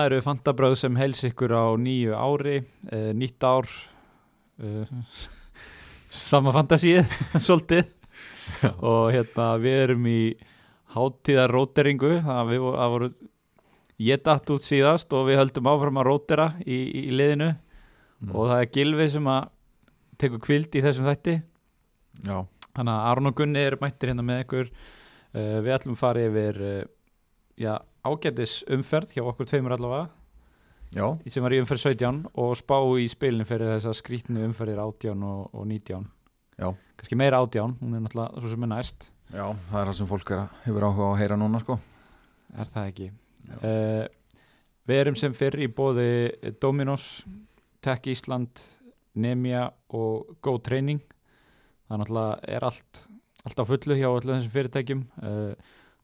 Það eru fantabröð sem heils ykkur á nýju ári, uh, nýtt ár, uh, sama fantasíð, svolítið. Og hérna við erum í hátíðar róteringu, það, það voru, ég datt út síðast og við höldum áfram að rótera í, í, í liðinu Mm. og það er Gilvi sem að tekur kvild í þessum þætti. Já, Þannig að Aron og Gunni eru mættir hérna með ykkur, uh, við ætlum að fara yfir já, ágætis umferð hjá okkur tveimur allavega. já, sem var í umferð 17 og spá í spilinu fyrir þessa skrítnu umferðir 18 og, og 19 Já. kannski meira 18, hún er náttúrulega svo sem er næst. Já, það er það sem fólk er, að- hefur áhuga á að heyra núna sko. Er það ekki? Uh, við erum sem fyrr í bóði Dominos Tech Ísland Nemia og Go Training. Það náttúrulega er allt allt á fullu hjá öllu þessum fyrirtækjum. Uh,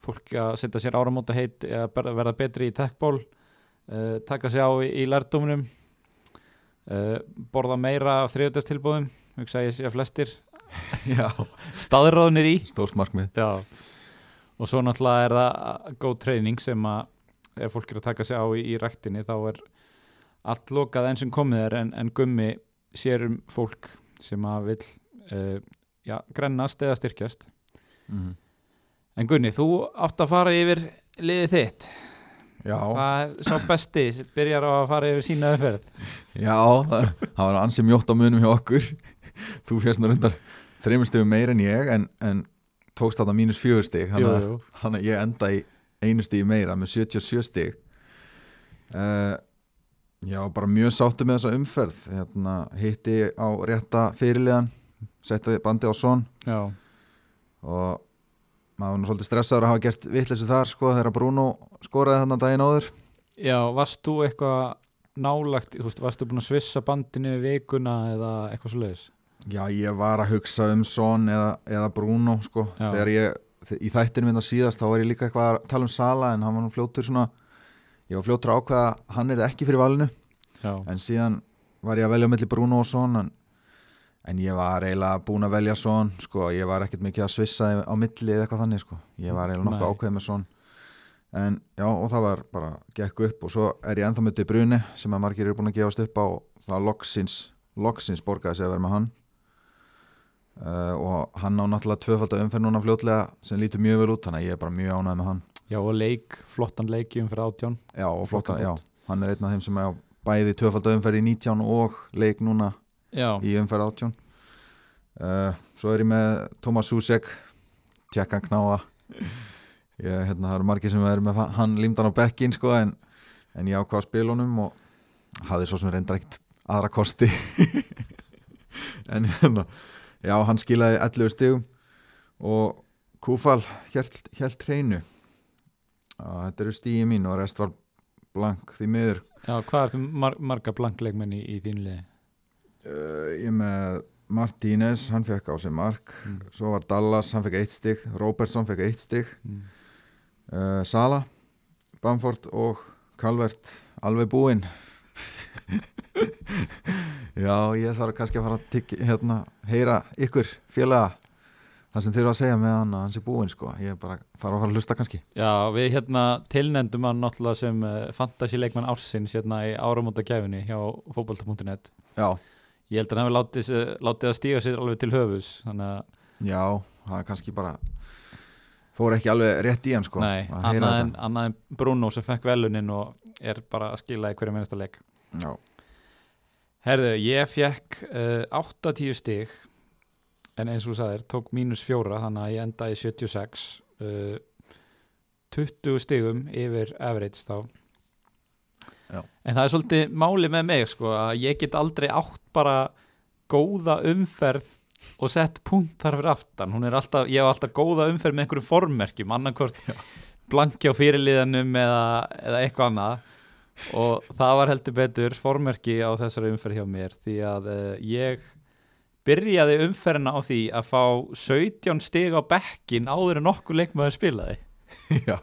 fólk að setja sér áramóta heit ber- verða betri í techból uh, taka sig á í, í lærdóminum uh, borða meira af þriðutastilbúðum hugsa ég sé að flestir. Já, staðráðnir í. Og svo náttúrulega er það góð treyning sem að ef fólk er að taka sig á í, í ræktinni þá er allt lokað enn sem komið er en, en gummi sér um fólk sem að vil uh, já, grennast eða styrkjast. Mm. En Gunni, þú átt að fara yfir liðið þitt. Já, það er sá besti sem byrjar að fara yfir sína umferð. Já, það, það var ansi mjótt á munum hjá okkur. Þú férst nú reyndar þreymur stegum meir en ég en, en tókst þetta mínus fjögur steg þannig, að- ég enda í einu stegi meira með 77 steg uh, Já, bara mjög sáttu með þessa umferð. Hérna, hitti á rétta fyrirliðan setti bandi á son. Já, og maður var svolítið stressaður að hafa gert vitleysu þar sko þegar Bruno skoraði þarna daginn áður já varst þú eitthvað nálagt, þú veist, varst þú búin að svissa bandinu vikuna eða eitthvað svo leiðis? Já, ég var að hugsa um Son eða, eða Bruno sko Já. þegar ég, í þættinu minna síðast þá var ég líka eitthvað að tala um Sala en hann var nú fljótur svona ég var fljótur að ákveða hann er ekki fyrir valinu Já, en síðan var ég að velja á milli Bruno og Son en, en ég var eiginlega búin að velja Son sko, ég var ekkert mikið að svissa á milli eða eitthvað þannig sko, ég var eiginlega nokkuð Nei. ákveðið með Son. En já, og það var bara gekk upp og svo er ég ennþá með De Bruyne sem að margir eru búin að gefast upp á. Það loksins, loksins borgaði sig að vera með hann. Uh, og hann á náttúrulega tvöfald umferð núna fljótlega sem lítur mjög vel út þannig að ég er bara mjög ánægð með hann. Já og leik, flottan leik í umferð 18 já, og flotta, Flottan já, hann er einn af þeim sem er bæði tvöfald umferð í 19 og leik núna Já, í umferð 18 uh, svo er ég með Thomas Susek tjekkan knáa. Ég, hérna, það eru margir sem er með hann límdan á bekkin sko en, en ég ákvað að spila honum og hafði svo sem reyndar ekkert aðra kosti. En hérna já, hann skilaði 11 stigum og Kúfal hjælt hreinu. Þetta eru stígi mín og rest var blank því miður. Já hvað ertu mar marga blankleikmenn í, í uh, ég er með Martínez, hann fekk á sig mark. Mm. svo var Dallas, hann fekk eitt stig. Robertson fekk eitt stig. Mm. uh, Sala, Bamford og Calvert alveg búinn. Já, ég þarf kannski að fara að tygg, hérna, heyra ykkur félaga það sem þurfa að segja með hann að hann sé búinn sko, ég er bara að fara að fara að hlusta kannski. Já, við hérna tilnendum hann náttúrulega sem uh, fantasy-leikmann ársins hérna í áramóta gæfinni hjá fótbolta.net já, Ég held að hann hefur látið, látið að stíga sér alveg til höfus þannig að já, það er kannski bara fór ekki alveg rétt í hann sko. Nei, annað en, Bruno sem fekk velunin og er bara að skila í hverju minnasta leik. Já, Herðu, ég fekk uh, 80 stig en eins og þú sagðir, tók mínus fjóra þannig að ég endaði í 76 uh, 20 stigum yfir average þá Já. en það er svolítið máli með mig sko, að ég get aldrei átt bara góða umferð og sett punkt þar fyrir aftan. Alltaf, ég hef alltaf góða umferð með einhverjum formmerkjum annarkvort blankja á fyrirliðanum eða, eða eitthvað annað. Og það var heldur betur formerki á þessari umferð hjá mér því að uh, ég byrjaði umferðina á því að fá 17 stig á bekkin áður en okkur leikmaður spilaði. Já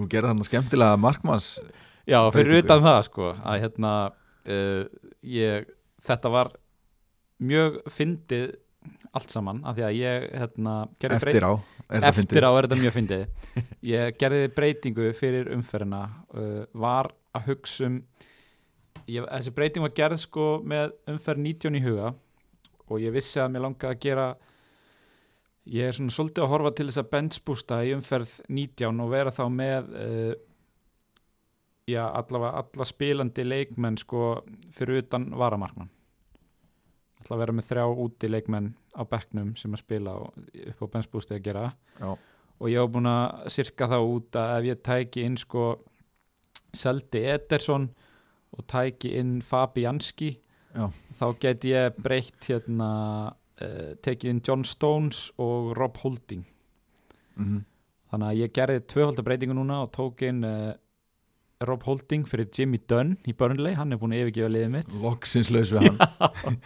þú gerir hann skemmtilega markmanns Já, fyrir Breytingu. utan það sko að hérna uh, ég, þetta var mjög fyndið allt saman af því að ég hérna, gerði, eftir á Er eftir á er þetta mjög fyndið ég gerði breytingu fyrir umferðina uh, var að hugsa um ég, þessi breyting var gerð sko með umferð 19 í huga og ég vissi að mér langaði að gera ég er svona svolítið að horfa til þess að benchbústa í umferð 19 og vera þá með uh, já allavega alla spilandi leikmenn sko fyrir utan varamarkmann. Að vera með þrjá úti leikmenn á bekknum sem að spila upp á benchbústi að gera. Já, og ég var búin að sirka það út að ef ég tæki inn sko Seldi Ederson og tæki inn Fabianski Já. þá get ég breytt hérna uh, tekið inn John Stones og Rob Holding. Mhm, þannig að ég gerði tvöfalda breytingu núna og tók inn uh, Rob Holding fyrir Jimmy Dunn í Burnley, hann er búin að yfirgefa liðið mitt. Loksins laus við hann.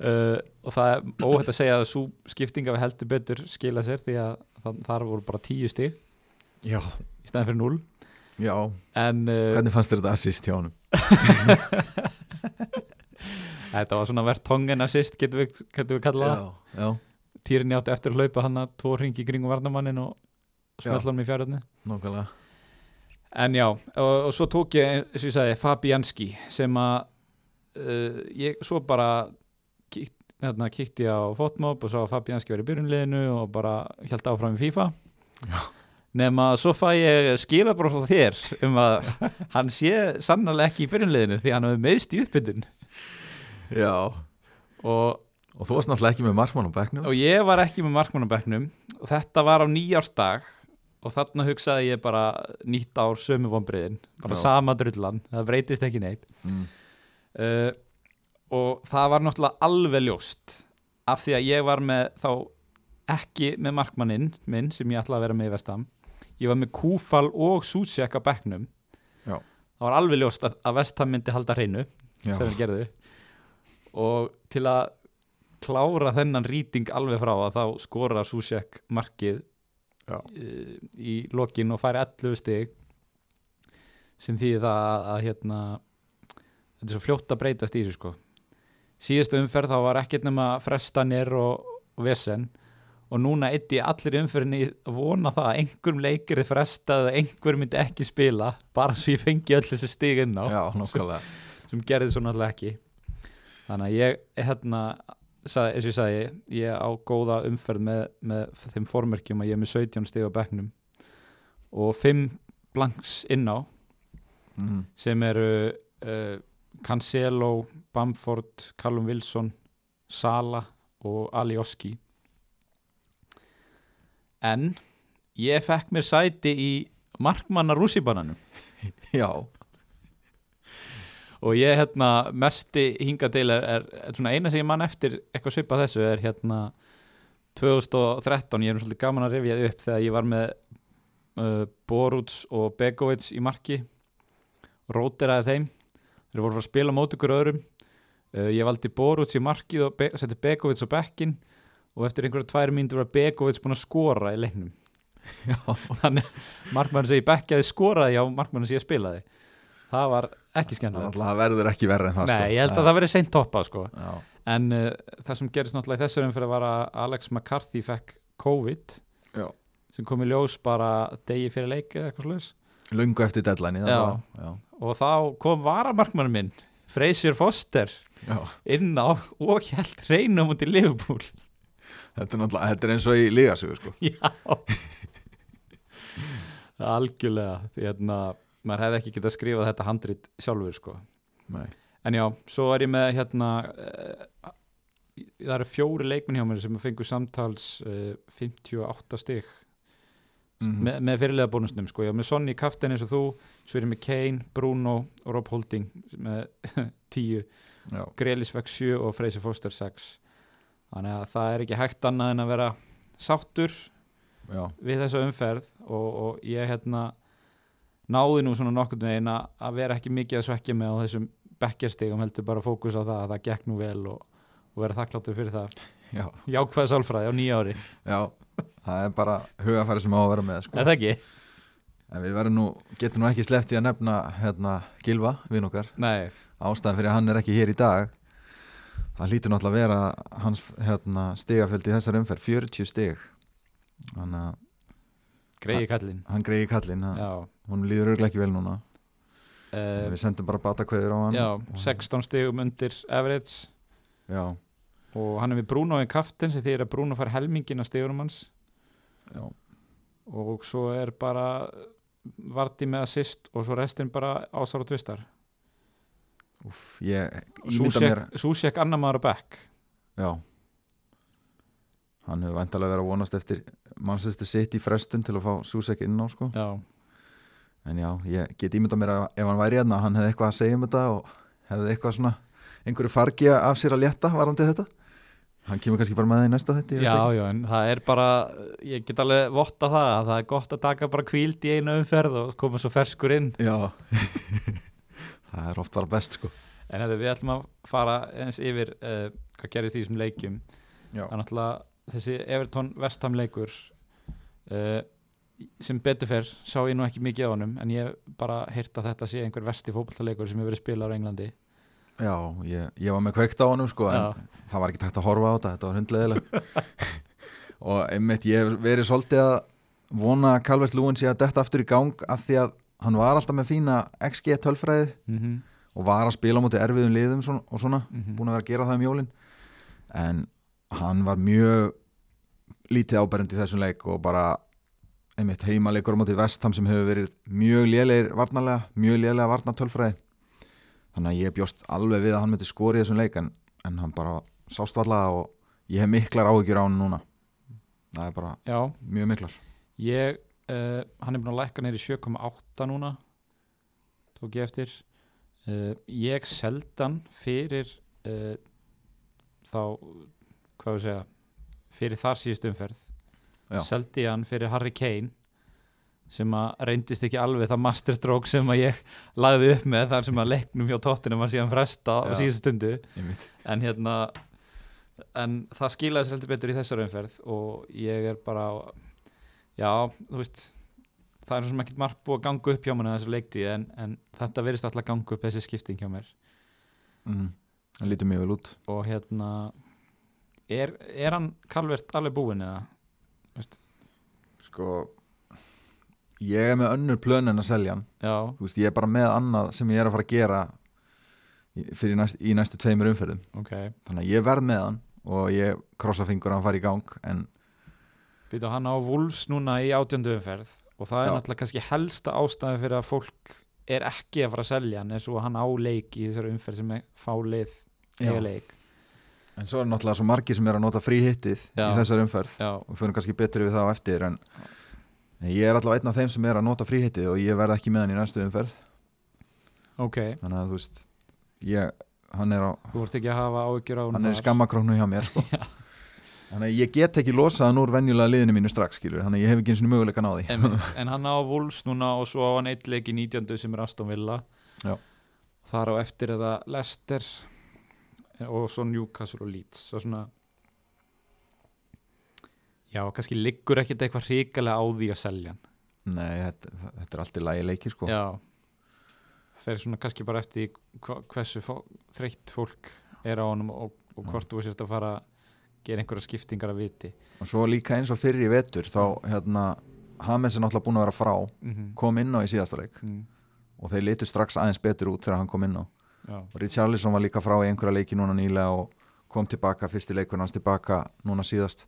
Uh, og það er óhætt að segja að svo skiptinga við heldur betur skila sér því að það, þar voru bara tíu stig. Já, í stæðan fyrir 0 já, en hvernig fannst þér þetta assist hjá honum? þetta var svona verðt tongen assist getum við, getum við kallað Týrin átti eftir að hlaupa hann að tvo ringi kringum varnamannin og smella hann í fjárhætni nákvæmlega. En já, og, og svo tók ég eins og ég sagði Fabianski sem að uh, ég svo bara kíkt, hérna, kíkti á fotmob og svo að Fabianski verið í byrjunliðinu og bara held áfram í FIFA. Já. nema svo fæ ég skila bara frá þér um að hann sé sannarlega ekki í byrjunliðinu því hann hefur meðst í uppbytun Já, og og þú varst náttúrulega ekki með markmann á bekknum. Og ég var ekki með markmannabæknum og þetta var á nýjársdag og þarna hugsaði ég bara nýtt ár sömu vonbriðin, bara Já. sama drullan það breytist ekki neitt. Mm. uh, og það var náttúrulega alveg ljóst af því að ég var með þá ekki með markmanninn minn sem ég ætlaði að vera með í vestam. Ég var með Kúfal og Súsjek á bekknum. Já. það var alveg ljóst að, að vestam myndi halda hreinu Já, sem við gerðu og til að klára þennan rýting alveg frá að þá skora Susek markið uh, í lokin og færi 11 stig sem þýði það að, að hérna þetta er svo fljótt að breytast í þessu sko. Síðustu umferð þá var ekkert nema frestanir og, og vesen. Og núna eitt í allir umferðinni að vona það að einhverjum leikir er frestað eða einhver myndi ekki spila bara svo ég fengi öll þessi stig inn á. Já nákvæmlega. Sem gerði svo náttúrulega ekki þannig að ég hérna sagði, eins og ég sagði, ég á góða umferð með, með þeim formerkjum að ég er með 17 stig á bekknum og 5 blanks inn á mm. sem eru uh, Cancelo, Bamford Callum Wilson, Sala og Alioski en ég fekk mér sæti í markmanna rússibananum. Já, og ég hérna mesti hinga til er, er, er svona eina sem ég man eftir eitthvað svipað þessu er hérna 2013, ég er svolítið gaman að rifja upp þegar ég var með uh, Boruts og Begovic í marki. Rótiraði þeim. Þeir voru að að spila mót ykkur öðrum. Uh, ég valdi Boruts í markið og Be setti Begovic á bekkin og eftir einhverja tvær mínútur var Begovic búin að skora í leiknum. Þannig markmann sem ég bekkaði skoraði á markmann sem ég spilaði. Það var ekki það skemmtilegt náttúrulega verður ekki verið en það Nei, sko. ég held að það verið seint toppa sko. En uh, það sem gerist náttúrulega í þessu umfyrir var að Alex McCarthy fekk COVID Já. sem kom í ljós bara degi fyrir leik eða eitthvað slags löngu eftir deadline og þá kom varamarkmann minn Fraser Foster Já. inn á og held reynum út í Liverpool Þetta er þetta er eins og í ligasögu sko. Já Algjörlega því hérna, maður hefði ekki getað skrifað þetta handrit sjálfur sko Nei. En já, svo er ég með hérna uh, það eru fjóri leikminn hjá mér sem fengur samtals uh, 58 stig Mhm. með, með fyrirlega bónusnum sko, ég var með Sonny Kaftin eins og þú svo er ég með Kane, Bruno og Rob Holding með 10 Já. Grelis fekk 7 og Fraser Foster 6 þannig að það er ekki hægt annað en að vera sáttur Já. við þessa umferð og, og ég hérna náði nú svona nokkurn veginn að að vera ekki mikið að svekja mig á þessum bekkjarstigum heldur bara fókus á það að það gekk nú vel og, og vera þakkláttur fyrir það Já. jákvæða sálfræði á nýja ári Já, það er bara hugafæri sem á að vera með sko. er það ekki? En við verðum nú, getum nú ekki sleppt í að nefna hérna, Gilva, vinn okkar Nei, ástæðan fyrir að hann er ekki hér í dag það hlýtur náttúrulega að vera hans hérna, stigaföldi í þessar umferð 40 stig hann, greiði kallinn hann greiði já, hún líður örglega ekki vel núna. Uh, við sendum bara batakveður á hann. já, og- 16 stigum undir average já, og hann er við Bruno í kaftin sem þýðir að Bruno fær helmingin af stigurum hans. Já, og svo er bara Varti með assist og svo restin bara ásar og tvistar. Úff, ég ímynda mér Súsjek annar maður á back já hann hefur vantalega verið að vonast eftir mannsæsti sitt í frestun til að fá Susek inn á sko. Já, en já, ég get ímynda mér að ef hann væri hérna hann hefði eitthvað að segja um þetta og hefði eitthvað svona einhverju fargi af sér að létta varandi þetta. Hann kemur kannski bara með það í næsta þetta já, já, en það er bara ég get alveg votta það að það er gott að taka bara kvíld í einu umferð og koma svo ferskur inn. Já. Það er oft bara best sko. En hefur við ætlum að fara eins yfir uh, hvað gerist í þessum leikjum. Já, er þessi Everton Vestham leikur uh, sem betur fer sá ég nú ekki mikið á honum en ég bara heyrt að þetta sé einhver vesti fótballleikur sem hefur verið spilað á Englandi já ég, ég var með kveikt á honum sko en Já. það var ekki tægt að horfa á þetta, þetta var hundleðilegt og einmitt ég hef verið svolítið að vona að Calvert Lúin sé að detta aftur í gang af því að hann var alltaf með fína XG tölfræði mm -hmm. og var að spila á móti erfiðum liðum og svona, Mhm. búin að vera að gera það um jólin en hann var mjög lítið áberend í þessum leik og bara einmitt heimaleikur á móti vestam sem hefur verið mjög lélegir varnarlega, mjög lélega varnartölfræði. Þannig að ég bjóst alveg við að hann myndi skori í þessum leik en, en hann bara sást vallega og ég hef miklar áhyggjur á hann núna. Það er bara já, mjög miklar. Ég uh, hann er búin að lækka neyri 7,8 núna tók ég eftir. Uh, ég seldan fyrir uh, þá hvað við segja fyrir þar síðust umferð Já. seldi hann fyrir Harry Kane sem að reyndist ekki alveg það masterstroke sem að ég lagði upp með þar sem að leiknum hjá tóttinum var síðan fresta á síðustu stundu. En hérna en það skilaði sér heldur betur í þessar umferð og ég er bara já, þú veist það er svona ekkert margt búið að ganga upp hjá mér þessu leikti en, en þetta verðist alltaf að ganga upp þessi skipting hjá mér. Mm. hann lítur mjög vel út. Og hérna er, er hann kalvert alveg búinn eða? Sko ég er með önnur plön en að selja hann. Veist, ég er bara með annað sem ég er að fara að gera í, fyrir næst, í næstu tveimur umferðum. Ok. Þannig að ég verð með hann og ég krossa fingur að hann fari í gang en býta hann á Wolves núna í átjöndu umferð og það er Já. náttúrulega kannski helsta ástæði fyrir að fólk er ekki að fara að selja hann eins og hann á leik í þessari umferð sem er fálið eiga leik en svo er náttúrulega svo margir sem er að nota frí hittið í þessar umferð já, og fyrir kannski betur við það á eftir en en ég er allavega einn af þeim sem er að nota frí hittið og ég verð ekki með hann í næstu umferð ok þannig að þú veist ég, hann er, á, þú vart ekki að hafa áhyggjur á hann er í þar. skammakróknu hjá mér sko. Þannig að ég get ekki losað hann úr venjulega liðinu mínu strax skilur, þannig að ég hef ekki eins og möguleika því Einmitt. en hann á Wolves núna og svo á hann eitt leik í 19. sem er Aston Villa Já. þar á eftir er það Leicester og svo Newcastle og Leeds. Svo svona já, kannski liggur ekkit eitthvað hrikalega á því að selja hann. Nei, þetta, þetta er allt í lagi leiki sko. já. Fer svona kannski bara eftir hva- hversu fó, þreytt fólk er á honum og, og hvort þú sért að fara að gera einhverja skiptingar að viti. Og svo líka eins og fyrir í vetur þá hérna, Hames er náttúrulega búin að vera frá mm -hmm. kom inn á í síðasta leik. Mm, og þeir litu strax aðeins betur út þegar hann kom inn á Richarlison var líka frá í einhverja leiki núna nýlega og kom tilbaka, fyrsti leikur hans tilbaka núna síðast.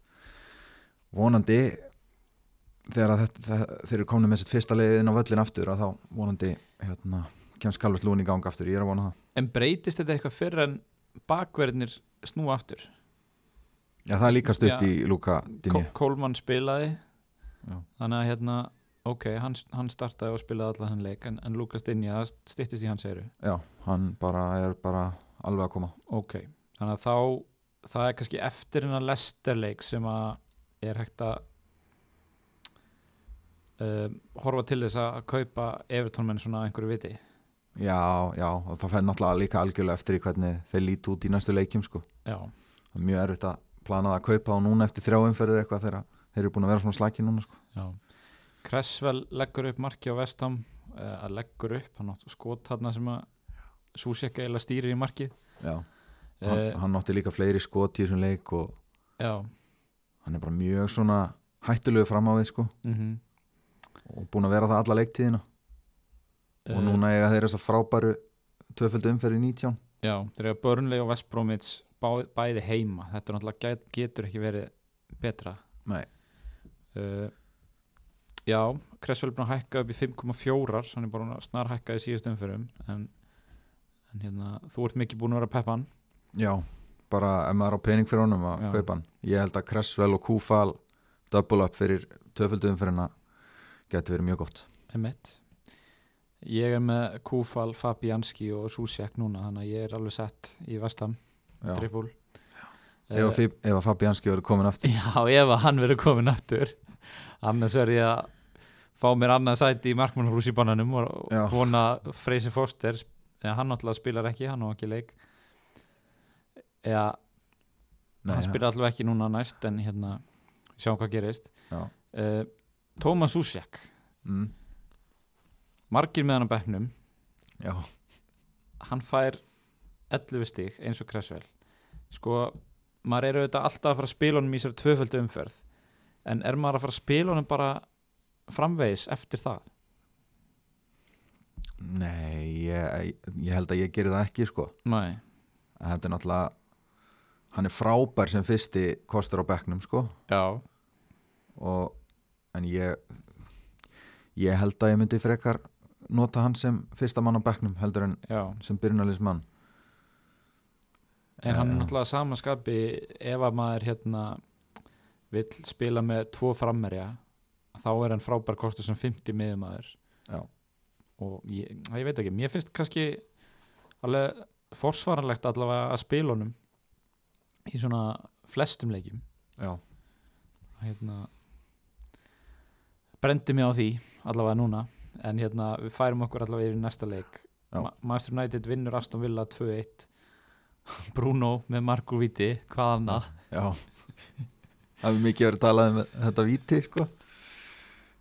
Vonandi þegar þeir eru komin með sitt fyrsta leið inn á völlin aftur að þá vonandi hérna, kemst Calvert Lúin í gang aftur, ég er að vona það. En breytist þetta eitthvað fyrr en bakverðinir snúa aftur? Já, það er líka stutt í Luka Dinje Kólmann spilaði. Já. þannig að hérna ok, hann, hann startaði og spilaði allan hann leik en, en Lukas Dinja, það styttist í hans eru Já, hann bara er bara alveg að koma. Ok, þannig að þá það er kannski eftir hennar lesterleik sem að er hægt að um, horfa til þess að kaupa Everton menn svona einhverju viti. Já, já, og það fær náttúrulega líka algjörlega eftir í hvernig þeir líti út í næstu leikjum sko. já, það er mjög erfitt að plana það að kaupa og núna eftir þrjá umferðir eitthvað þegar þeir eru búin að vera svona slæki núna sko. já Cresswell leggur upp marki á vestam uh, að leggur upp, hann átt skot þarna sem að Susek eiginlega stýrir í markið. Já, uh, hann, hann átti líka fleiri skot í þessum leik og já, hann er bara mjög svona hættulegu fram á við sko. Mm og búin að vera það alla leiktíðina. Eh, og núna eiga þeir þess að frábæru tvöföldu umferð í 19 Já, þeir eru Burnley og West Bromwich bá, bæði heima, þetta náttúrulega get, getur ekki verið betra. Nei. uh, Já, Cresswell er búin að hækka upp í 5,4 hann er bara snar hækka í síðust umferðum en, en hérna, þú ert mikið búin að vera peppan Já, bara ef maður á pening fyrir honum að kaupa hann. Ég held að Cresswell og Kúfal double up fyrir tvöföldu umferðina geti verið mjög gott. Emmett Ég er með Kúfal, Fabianski og Susek núna, þannig að ég er alveg sett í Vestam, Já. trippul Ef að Fib- ef að Fabianski verður komin aftur. Já, ef að hann verður komin aftur annars verður ég að fá mér annað sæti í markmannhús í bannanum og Já. vona Freysi Foster eða hann náttúrulega spilar ekki, hann á ekki leik. Eða Nei, hann spilar allavega ekki núna næst en hérna, sjáum hvað gerist. Uh, Tómas Úsjak mm, margir með hann á bekknum. Já, hann fær 11 stig eins og Cresswell. Sko, maður er auðvitað alltaf að fara að spila honum í sér tvöföldu umferð en er maður að fara að spila honum bara framvegis eftir það? Nei ég, ég held að ég geri það ekki sko. Nei, þetta er náttúrulega hann er frábær sem fyrsti kostur á bekknum sko. Já, og en ég ég held að ég myndi frekar nota hann sem fyrsta mann á bekknum heldur en já. sem byrjunarlismann en hann er Já. náttúrulega samanskapi ef að maður hérna vill spila með tvo frammerja þá er hann frábær kostur sem 50 miðumæður og ég, ég veit ekki, mér finnst kannski alveg forsvaranlegt allavega að spila honum í svona flestum leikjum. Já, hérna brendi mig á því allavega núna en hérna við færum okkur allavega yfir næsta leik. Master United vinnur Aston Villa 2-1 Bruno með Marko Viti hvað annað? Já Það hefur mikið verið talað um þetta víti sko.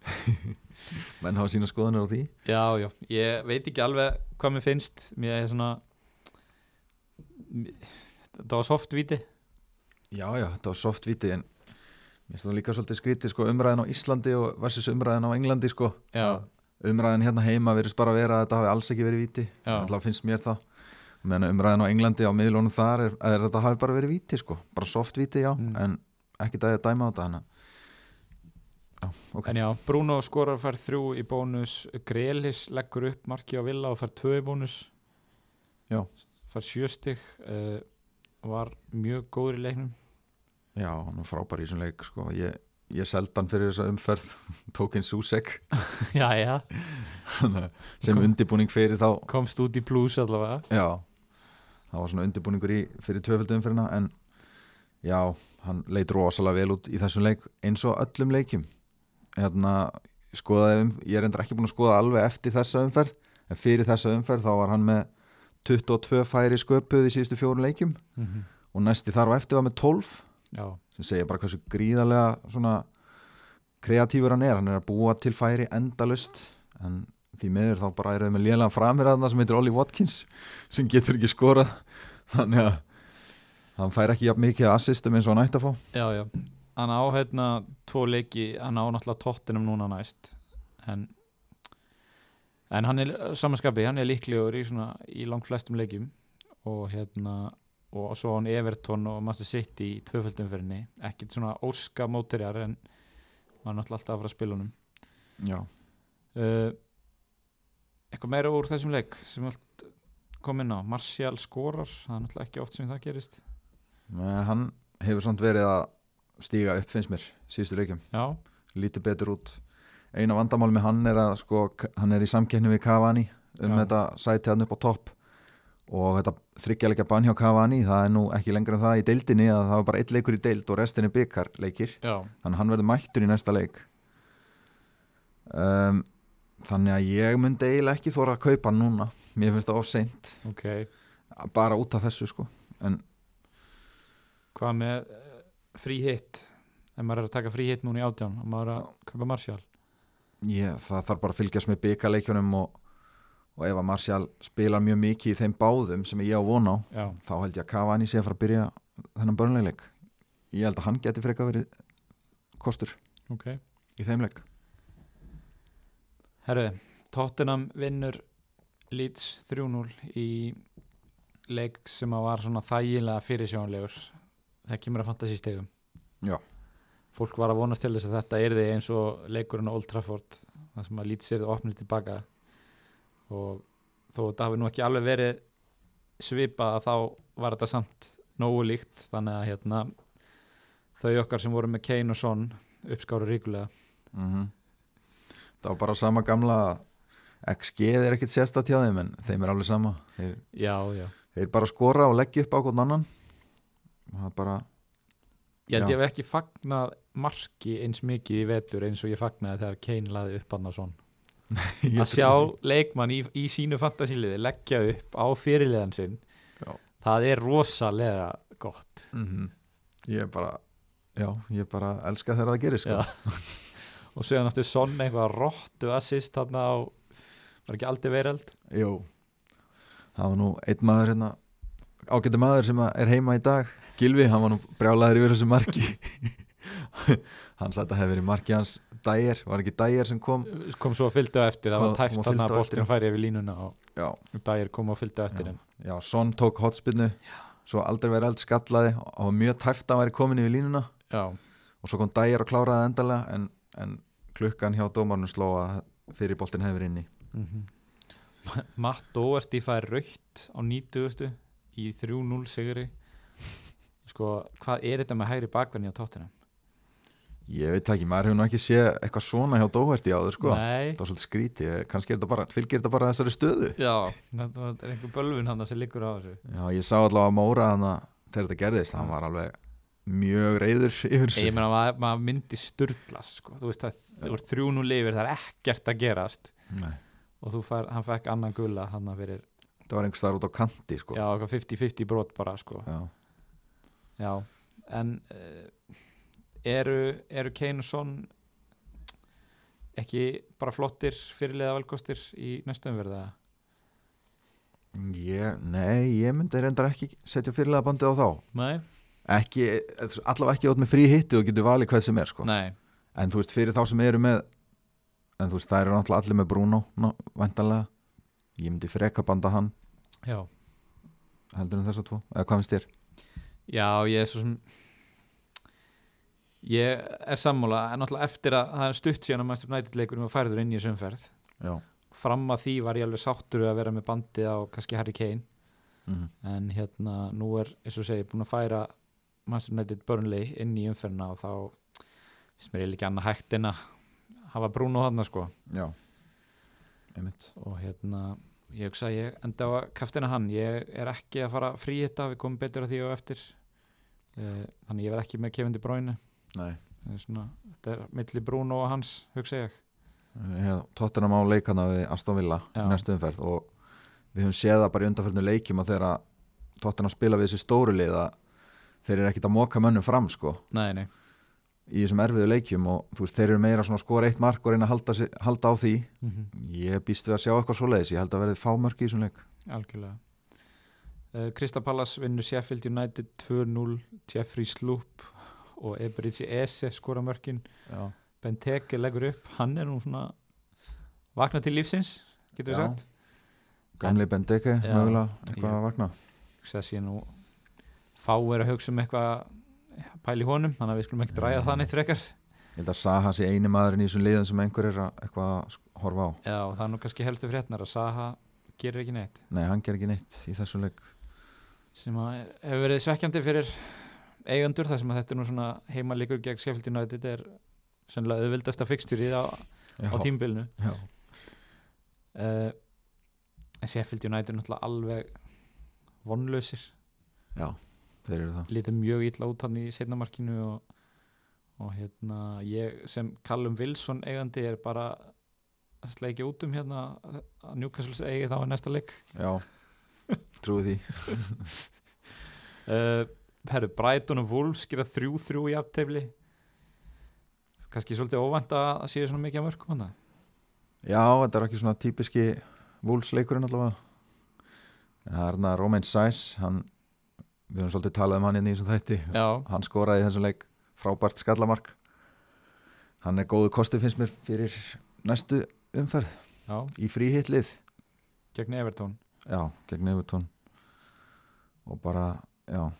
Menn hafa sína skoðanir á því. Já já, ég veit ekki alveg hvað mér finnst. Mér er svona þetta var soft Viti Já, já, þetta var soft víti en mér finnst það líka svolítið skrítið sko umræðin á Íslandi og versus umræðin á Englandi sko. Já, umræðin hérna heima verðist bara að vera að þetta hafi alls ekki verið víti. Já. alltaf finnst mér það. Meðan umræðin á Englandi á miðlunum þar er, er þetta hafi bara verið víti sko. Bara soft víti já, Mm. en ekki það að dæma á þetta hana. já, ok. En já, Bruno skorar fær þrjú í bónus. Grelis leggur upp marki á Villa og fær tvö í bónus. Já. fær sjöstig uh, var mjög góður í leiknum. Já, hann var frábær í þessum leik sko. Ég, ég seldi hann fyrir þessa umferð tókinn Susek. Já, já, sem Kom- undirbúning fyrir þá komst út í plus allavega. Já, það var svona undirbúningur í fyrir tvöföldu umferðina en já, hann leit rosalega vel út í þessum leik eins og öllum leikjum. Hérna, skoðaði um ég er endur ekki búin að skoða alveg eftir þessa umferð en fyrir þessa umferð þá var hann með 22 færi sköpuð í síðustu fjórun leikjum. Mm -hmm. og næsti þar á eftir var með 12 já, sem segja bara hversu gríðarlega svona kreatífur hann er. Hann er að búa til færi endalust en því miður þá bara er það með lélega framir að það sem heitir Ollie Watkins sem getur ekki skorað. Þannig að hann fær ekki jafn mikið assistum eins og hann ætti að fá. Já, já. Hann á hérna tvo leiki. Hann á náttúrulega tóttinum núna næst. En en hann er samanskapi, hann er líklegur í svona í langt flestum leikjum. Og hérna og svo á hann Everton og Master City í tvöföldumferðinni, ekkert svona óska mótirjar en maður er náttúrulega alltaf að fara að spila honum. Já, uh, eitthvað meira úr þessum leik sem allt kom inn á? Martial skorar, það er náttúrulega ekki oft sem það gerist Men hann hefur samt verið að stíga upp finnst mér síðustu leikjum, já, lítið betur út. Eina vandamál með hann er að sko, hann er í samkeppni við Cavani um Já. þetta sæti hann upp á topp. Og þetta þryggjalega bann hjá Cavani það er nú ekki lengra en það í deildinni að það var bara eitt leikur í deild og restin er byggar leikir. Já, þannig hann verður mættur í næsta leik. Um, þannig að ég myndi eiginlega ekki þóra að kaupa núna. Mér finnst það of seint. Ok. Bara út af þessu sko. En hvað með uh, frí hitt ef maður er að taka frí hitt núna í átján og maður er að kaupa Martial? Ég, það þarf bara að fylgjast með byggarleikjunum og, og ef að Martial spilar mjög mikið í þeim báðum sem ég á von á já, þá held ég að Cavani sé að fara að byrja þennan börnleik ég held að hann geti freka verið kostur ok. í þeim leik. Herru, Tottenham vinnur Leeds 3-0 í leik sem að var svona þægilega fyrirsjónlegur það kemur að fantasístegum Já. fólk var að vonast til þess að þetta erði eins og leikurinn á Old Trafford það sem að Leeds erði opnið tilbaka. Og þó þetta hafi nú ekki alveg verið svipað að þá var þetta samt nógu líkt. Þannig að hérna þau okkar sem voru með Kane og Son uppskáru ríkulega. Mm það var bara sama gamla XG er ekkit þeim en þeim er alveg sama. Þeir, já, já. þeir bara skora og leggja upp á hvern annan það bara Ég held Já. ég hef ekki fagnað marki eins mikið í vetur eins og ég fagnaði þegar Kane laði upp hann og svon að sjá leikmann í, í sínu fantasíliði leggja upp á fyrirliðan sinn Já. það er rosalega gott. Mm ég er bara já, ég bara elska þegar það gerir sko. Og séðan áttu sonn eitthvað róttu assist þarna á var ekki aldrei veröld Jú. Það var nú einn maður hérna ágættu maður sem að er heima í dag. Gilvi, hann var nú brjálaður yfir þessu marki. Hann sagði að hefði verið marki hans. Dægir, var ekki dægir sem kom? Kom svo að á eftir, það var tæft fylgdu að boltin færi yfir línuna og Já, dagir kom fylgdu á eftir Já. já Son tók hotspinnu svo aldrei verið eld skallaði. Og var mjög tæft að hann væri komin yfir línuna. Já, og svo kom dægir og kláraði endalega en, en klukkan hjá dómarnum sló að fyrir boltin hefur inni. Mm Matt Doherty fær raukt á 90 í 3-0 sigri. Sko, hvað er þetta með hægri bakverðin á tóttina? Ég veit það ekki, maður hefur nú ekki séð eitthvað svona hjá Dóherti áður sko. Nei, það var svolítið skríti, kannski er þetta bara fylgir þetta bara þessari stöðu? Já, þetta er einhver bölvun hann sem liggur á þessu. Já, ég sá allavega að Móra hann þegar þetta gerðist, hann var alveg mjög reyður yfir Ég þessu meina, maður, maður myndi sturglast sko. þú veist að þú ert 3-0 lifir það er ekkert að gerast. Nei, og þú fær, hann fekk annan gulla hann fyrir, það var einhvers staðar út á kanti sko. já, eitthvað 50-50 brot bara, sko, Já. já en uh, eru, eru Kane og Son ekki bara flottir fyrirlega velkostir í næstu umverða Ég, nei, ég myndi reyndar ekki setja fyrirlega bandið á þá Nei, ekki, allavega ekki átt með frí hitti og getur valið hvað sem er sko. en þú veist, fyrir þá sem eru með en þú veist, það eru náttúrulega allir með Bruno ná, væntanlega, ég myndi freka banda hann. Já. Heldur en þess að tvo, eða hvað finnst þér? Já, ég er svo sem ég er sammála en náttúrulega eftir að það er stutt síðan að Manchester United leikurinn var færður inn í sömferð Já, fram að því var ég alveg sáttur að vera með bandið á kannski Harry Kane. Mm en hérna nú er, eins og segi, búin að færa Manchester United Burnley inn í umferðina og þá finnst mér ekki annað hægt en að hafa Bruno hann sko. Já einmitt. Og hérna ég hugsa að ég enda á að kaftina hann. Ég er ekki að fara frí þetta við komum betur að því og eftir. Eh, þannig ég verð ekki með er svona, þetta er milli Bruno og hans hugsa ég. Tottenham á leikana við Aston Villa í næstu umferð og við höfum séð það bara í undanferðinu leikjum að þegar Tottenham spila við þessi stóru lið að þeir eru ekkit að móka mönnum fram sko. Nei, nei, í þessum erfiðu leikjum og þú veist þeir eru meira svona að skora eitt mark og reyna að halda, halda á því. Ég býst við að sjá eitthvað svoleiðis. Ég held að verði fá mörk í þessum leik. Algjörlega. Uh, Krista Pallas vinnur Sheffield United 2-0 Jeffrey Sloop og Eberitzi Ese skora mörkin. Já, Benteke leggur upp, hann er nú svona vakna til lífsins getur við Já. sagt. Gamli Bendeke Já. mögulega eitthvað að vakna. sé nú fá er að hugsa um eitthvað pæli honum, þannig að við skulum ekki dræða það neitt frekar. Ég held að Saha sé eini maðurinn í þessum liðum sem einhver er að eitthvað að horfa á. Já, það er nú kannski helstu fréttnar að Saha gerir ekki neitt. Nei, hann ger ekki neitt í þessum leik. Sem að hefur verið svekkjandi fyrir eigandur þar sem að þetta er nú svona heimalíkur gegn Sheffield United er sennilega auðvildasta fixturið á, á tímbilinu já. uh, en Sheffield United er náttúrulega alveg vonlausir. Já, lítið mjög illa út hann í setnamarkinu og, og hérna ég sem Callum Wilson eigandi er bara að sleikja út um hérna að Newcastle eigi þá í næsta leik. Já, trúi því. Uh, herru, Brighton og Wolves gera 3-3 í aftefli kannski svolítið óvænt að séu svona mikið að mörgum hann já, þetta er ekki svona típiski vúlsleikurinn allavega. En það er hérna Romain Sæs hann, við höfum svolítið talað um hann hérna í þessum þætti. Já, hann skoraði í þessum leik frábært skallamark. Hann er góðu kosti finnst mér fyrir næstu umferð já, í fríhitlið. Gegn Evertón já, gegn Evertón og bara, já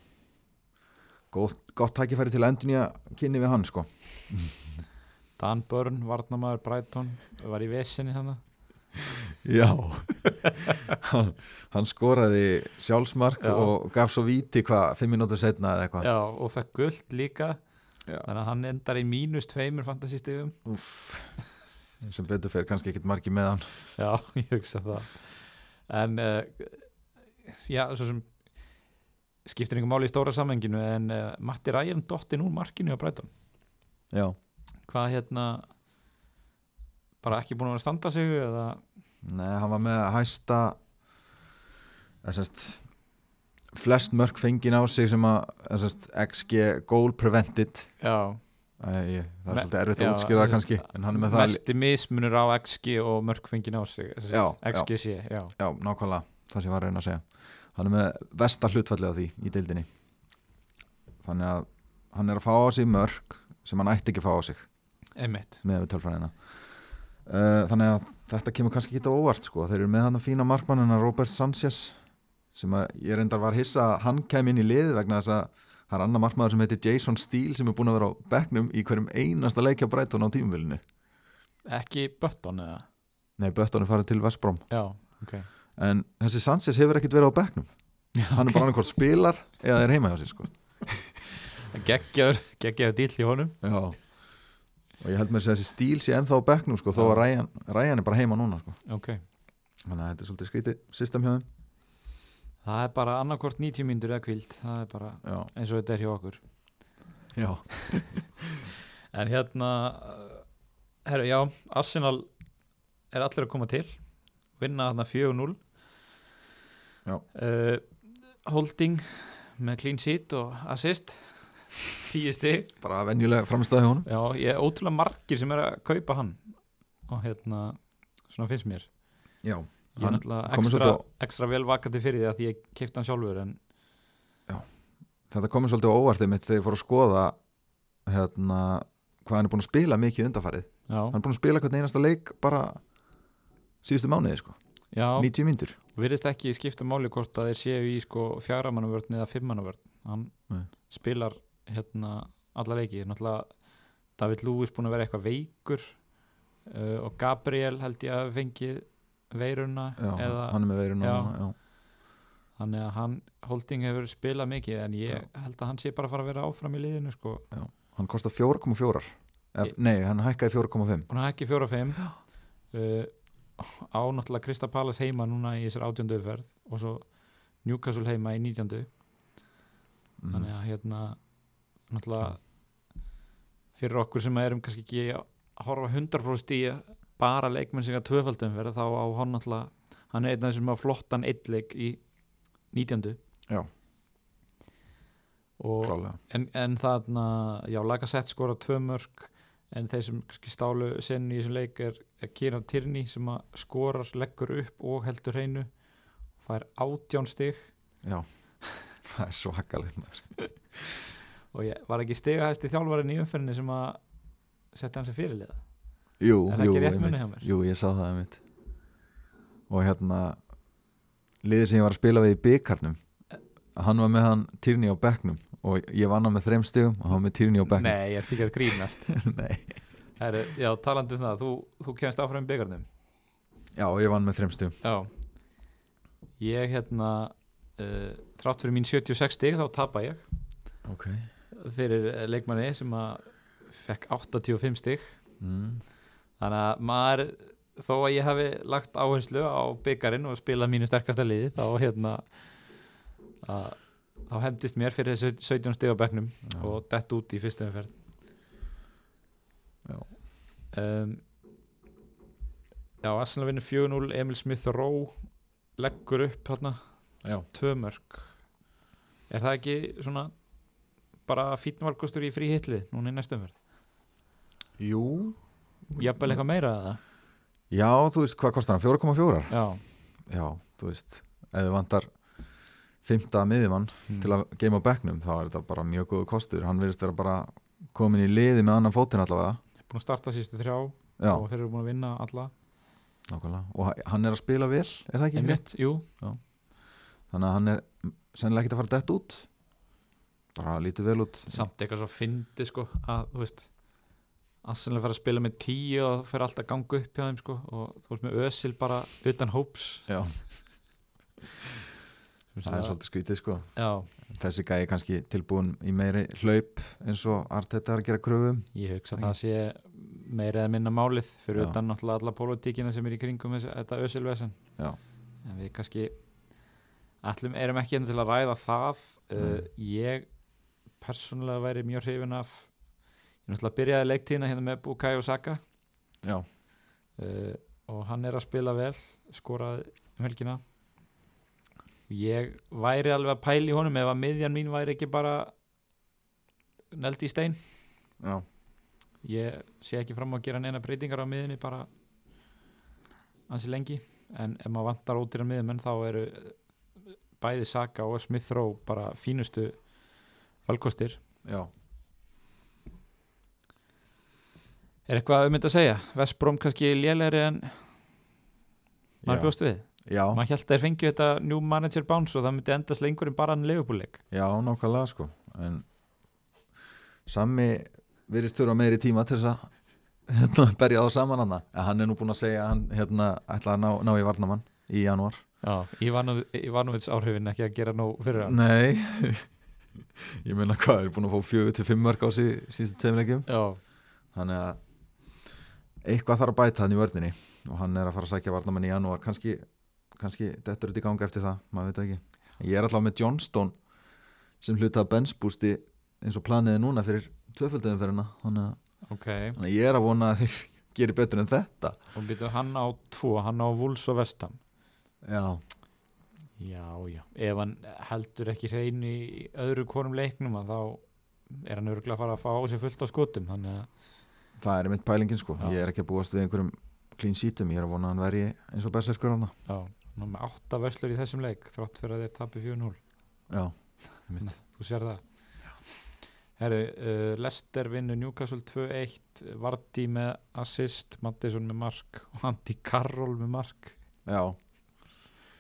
gott, gott tækifæri til að endur nýja kynni við hann sko. Dan Börn, Varnamaður Brighton var í vesinni þannig já hann, hann skoraði sjálfsmark Já. og gaf svo víti hvað, fimm mínútur setna eða eitthvað. Já, og fekk guld líka. Já. þannig að hann endar í mínus tveimur fantasystigum. Úff, sem betur fyrir kannski ekkit margi með hann. Já, ég hugsa það. En uh, já, svo sem skiptir einhver máli í stóra samenginu en uh, Matti Ræjan dottin úr markinu á Brighton. Já, hvað hérna bara ekki búin að vera að standa sig eða nei, hann var með að hæsta sérst flest mörk fengin á sig sem að sérst, XG goal prevented. Já, Æ, það er Me- svolítið erfitt já, að útskýra það kannski það mesti mismunur á XG og mörkfengin á sig Já, já. XGC, já, já, nákvæmlega, það sem ég var að reyna að segja. Hann er með vesta hlutfallið á því í deildinni. Þannig að hann er að fá á sig mörk sem hann ætti ekki að fá á sig. Einmitt. Með tölfræðina. Þannig að þetta kemur kannski ekki á óvart sko. þeir eru með hann að fína markmannina Robert Sanchez sem að ég reyndar var hissa hann kem inn í lið vegna þess að það er annar markmaður sem heitir Jason Steele sem er búin að vera á bekknum í hverjum einasta leikja Brighton á tímumvilinu ekki Button eða? Nei, Bötton er farið til Vestbrom já, ok. En þessi Sanchez hefur ekkit verið á bekknum. Hann er bara annað hvort spilar eða er heima hjá sér sko. geggjaður, geggjaður dýll í honum. Já og ég held þess að þessi stíl sé ennþá á bekknum sko, þó að. Ryan, Ryan er bara heima núna sko. ok, þannig að þetta er svolítið skrítið system hjá þeim. Það er bara annarkvort 90 mínútur eða kvíld, það er bara Já, eins og þetta er hjá okkur. Já, en hérna uh, herru, já, Arsenal er allir að koma til. Vinna þarna 4-0 Já. uh, Holding með clean sheet og assist 10 stig. Bara venjulega framstæði honum. Já, ég er ótrúlega margir sem er að kaupa hann. Og hérna, svona finnst mér. Já, ég er Hann náttúrulega ekstra, ekstra vel vakandi fyrir því að ég keipti hann sjálfur en þetta komið svolítið óvartið mitt þegar ég fór að skoða hérna, hvað hann er búin að spila mikið undarfarið já, hann er búin að spila hvern einasta leik bara síðustu mánuði sko, já. 90 mínútur. Virðist ekki skipta máli hvort að þeir séu í sko fjaramannavörn eða fimmannavörn. Hann Nei. spilar hérna alla leiki, náttúrulega David Lewis búin að vera eitthvað veikur uh, og Gabriel held ég að hafi fengið veiruna já, eða hann er með veirun Já. núna, já. þannig að hann, Holding hefur spilað mikið en ég held að hann sé bara að fara að vera áfram í liðinu sko, hann kostar 4,4 Ef- nei, hann hækkaði 4,5 búin að hækki 4-5 uh, á náttúrulega Krista Palace heima núna í þessar átjöndu umferð og svo Newcastle heima í 19. mm. þannig að hérna náttúrulega fyrir okkur sem erum kannski ekki að horfa 100% í bara leikmenn sem að tvöfaldum verða þá á hann náttúrulega hann er einn af þessum að flottan eittleik í 19. Já. og en, en þarna, já, Lagasett skora tvö mörg en þeir sem kannski stálu senni í þessum leik er, er Kieran Tierney sem að skorar, leggur upp og heldur hreinu fær átján stig já, það er svakalegt maður og ég var ekki stigahæsti þjálfarinn í umferðinni sem að setja hann sem fyrirliða? Jú, Er það jú, ekki rétt munið hjá mér? Jú, ég sá það einmitt. Og hérna liðið sem ég var að spila við í byggarnum hann var með hann Tyrni á bekknum. Og ég vann hann með þreim stigum og hann var með Tyrni á bekknum. Nei, ég ert ekki að grínast. Heru, Já, talandi um það, þú, þú kemst áfram í byggarnum Já, ég vann með þreim stigum. Já. Ég hérna uh, þrátt fyrir mín 76 stig þá tapa ég. Ok fyrir eh, leikmanni sem að fekk 85 stig mm. þannig að maður þó að ég hafi lagt áherslu á byggarinn og spilað mínu sterkasta liði þá hérna að, þá hefndist mér fyrir þessu 17 stig á bekknum Já. og dett út í fyrstu umferð Já. um, Já, Arsenal vinnur 4-0 Emil Smith Rowe leggur upp hérna tvö mörg er það ekki svona bara fínn valkostur í frí hitlið núna í næstum umferð. Jú. Jafnvel eitthvað meira eða? Já, þú veist, hvað kostar hann? 4,4? já, Já, þú veist ef þið vantar fymta miðjumann Mm. til að geima á bekknum þá er þetta bara mjög góðu kostur. Hann virðist vera bara komin í liði með annan fótinn allavega. Búin að starta sístu þrjá já, og þeir eru búin að vinna alla. Nákvæmlega. Og ha- hann er að spila vel, er það ekki? einmitt, jú, þannig að hann er sennilega ekkert að fara dett út bara lítið vel út. Samt eitthvað svo fyndi sko að þú veist Arsenal fara að spila með tíu og fer alltaf að ganga upp hjá þeim sko og þú veist með Ösil bara utan hóps. Já, það er svolítið skrítið sko. Já, þessi gæi kannski tilbúin í meiri hlaup eins og Arteta er að gera kröfum ég hugsa að það sé meira eða minna málið fyrir Já. utan náttúrulega alla pólitíkina sem er í kringum þetta Ösil vesen. Já, en við kannski ætlum, erum ekki hérna til að ræða það. Uh, ég persónulega væri mjög hrifin af. Ég náttúrulega byrjaði leiktíðina hérna með Bukayo Saka. Já, uh, og hann er að spila vel skoraði um helgina. Ég væri alveg að pæla í honum ef að miðjan mín væri ekki bara neldi í stein. Já, ég sé ekki fram á að gera neina breytingar á miðinni bara ansi lengi. En ef maður vantar ódýra miðjumenn þá eru bæði Saka og Smith Rowe bara fínustu valkostir. Já. er eitthvað um þetta að segja? Vestbróm kannski lélegri en maður bjóst við? Já, maður held að þeir fengju þetta new manager bounce og það myndi endast lengur en bara hann leifupúleik já, nákvæmlega sko. En sami virðist þurfa meiri tíma til þess að hérna, berja þá saman hann en hann er nú búin að segja að hann hérna, ætla að ná, ná í varnamann í janúar. Já, Ivanovic áhrifin ekki að gera nóg fyrir hann. Nei Ég meina hvað, er búin að fá fjögur til fimm mörg á sí, síðustu tveimleikjum Já, Þannig að eitthvað þarf að bæta hann í vörninni og hann er að fara að sækja varnamenn í janúar. Kannski, kannski dettur þetta í ganga eftir það maður veit ekki. Ég er alltaf með Johnston sem hluta bensbústi eins og planiði núna fyrir tvöfölduðum fyrir hana þannig að, ok. þannig að ég er að vona að þeir gerir betur en þetta. Og býtu hann á tvo, hann á Wools og Vestam Já, Já, já, ef hann heldur ekki hrein í öðru hvorum leiknum þá er hann örgulega að fara að fá á sig fullt á skotum það er mitt pælingin sko. Já. Ég er ekki að búast við einhverjum clean sheetum. Ég er að vona að hann veri eins og berserkur hann já, hann er með átta vöslur í þessum leik þrátt fyrir að þeir tapi 4-0 Já, einmitt. þú sér það. Herru, uh, Lester vinnur Newcastle 2-1 Vardí með assist Mattisson með mark og Andy Carroll með mark. Já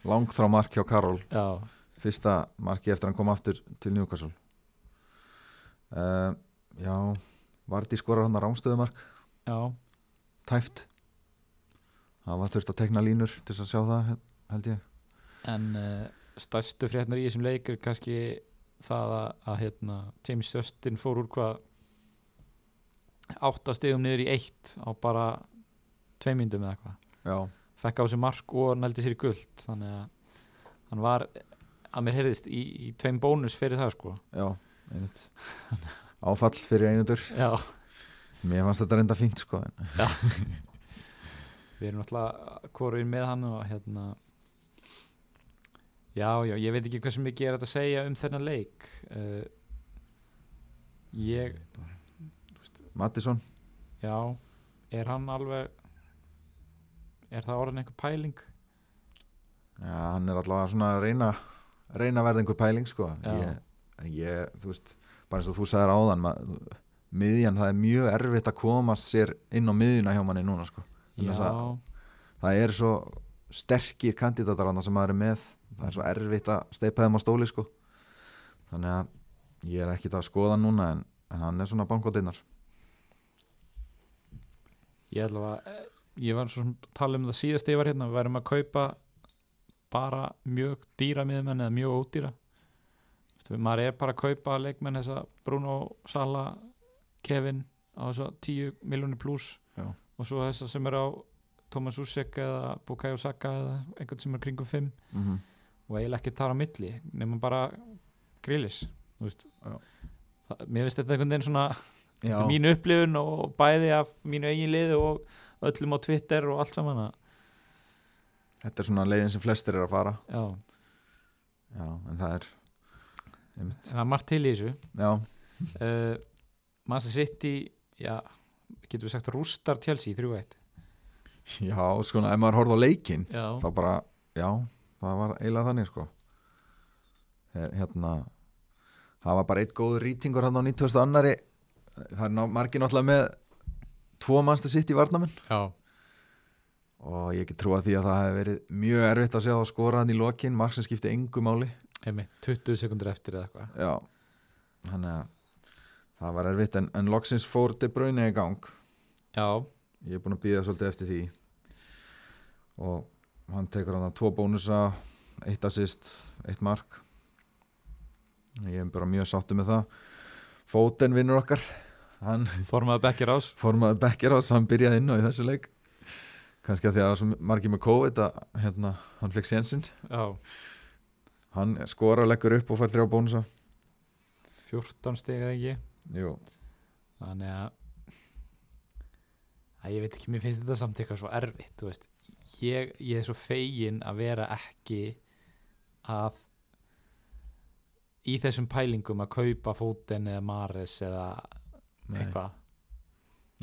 Langþrá mark hjá Karol. Já, Fyrsta marki eftir að hann kom aftur til Newcastle. Uh, Já Vardí skorar hann að rámstöðumark já, Tæft. Það var þurft að tekna línur til að sjá það held ég. En uh, stærstu fréttnar í þessum leik er kannski það að, að hérna, James Justin fór úr hvað átta stegum niður í eitt á bara tveimindum eða eitthvað. Já, fekk á sig mark og nældi sér í guld þannig að hann var að mér heyrðist í, í tveim bónus fyrir það sko. Já, einmitt. Áfall fyrir einundur já, Mér fannst þetta reynda fínt sko en, við erum náttúrulega hvoruinn með hann og hérna já, já, ég veit ekki hversu mikið er að segja um þennan leik. Uh, ég Mattisson. Já, er hann alveg er það orðin einhver pæling? Já, hann er allavega svona að reyna reyna að verða einhver pæling sko. Ég, ég, þú veist bara eins og þú sagðir áðan ma- miðjan, það er mjög erfitt að koma sér inn á miðjuna hjá manni núna sko. Já, það er svo sterkir kandidatar sem maður er með. Það er svo erfitt að steipa þeim á stóli sko. Þannig að ég er ekkit að skoða núna en, en hann er svona bankóttinnar ég ætla að ég var svo sem tala um það síðast ég var hérna við værum að kaupa bara mjög dýra miðmenn eða mjög ódýra. Vistu, maður er bara að kaupa leikmenn þessa Bruno Sala Kevin á þess að 10 miljónir pluss og svo þessa sem er á Thomas Usek eða Bukayo Saka eða einhvern sem er kringum 5 mm -hmm. og eiginlega ekki þar á milli nema bara grillis mér finnst þetta einhvern veginn svona Já, þetta er mín upplifun og bæði af mínu eigin liði og öllum á Twitter og allt saman þetta er svona leiðin sem flestir er að fara. Já, Já, en það er einmitt. það er margt til í þessu. Já, uh, Manchester City já, getur við sagt rústar Chelsea 3-1 já, sko, ef maður horfði á leikinn já, þá bara, já, það var eiginlega þannig sko. Her, hérna það var bara eitt góður rýtingur hann á 90. annari það er margir náttúrulega með tvo mannstu sitt í varnamenn. Já, og ég get trúa því að það hefði verið mjög erfitt að sjá að skora hann í lokin. Mark sem skipti engu máli. Einmitt, 20 sekundur eftir eða eitthvað. Já, þannig að það var erfitt en, en loksins fór De Bruyne í gang. Já, ég er búin að býða svolítið eftir því. Og hann tekur hann að tvo bónusa eitt assist, eitt mark. Ég er bara mjög sáttu með það. Fóten vinnur okkar hann formaði bekkir ás formaði bekkir ás, hann byrjaði inn á í þessu leik. Kannski að því að það var svo margir með COVID að hérna, hann fekk sénsinn. Hann skora, leggur upp og fær þrjá bónusa. 14 stig eða ekki? Jú. Þannig að að ég veit ekki, mér finnst þetta samt eitthvað svo erfitt ég, ég er svo fegin að vera ekki að í þessum pælingum að kaupa fóten eða mares eða eitthvað,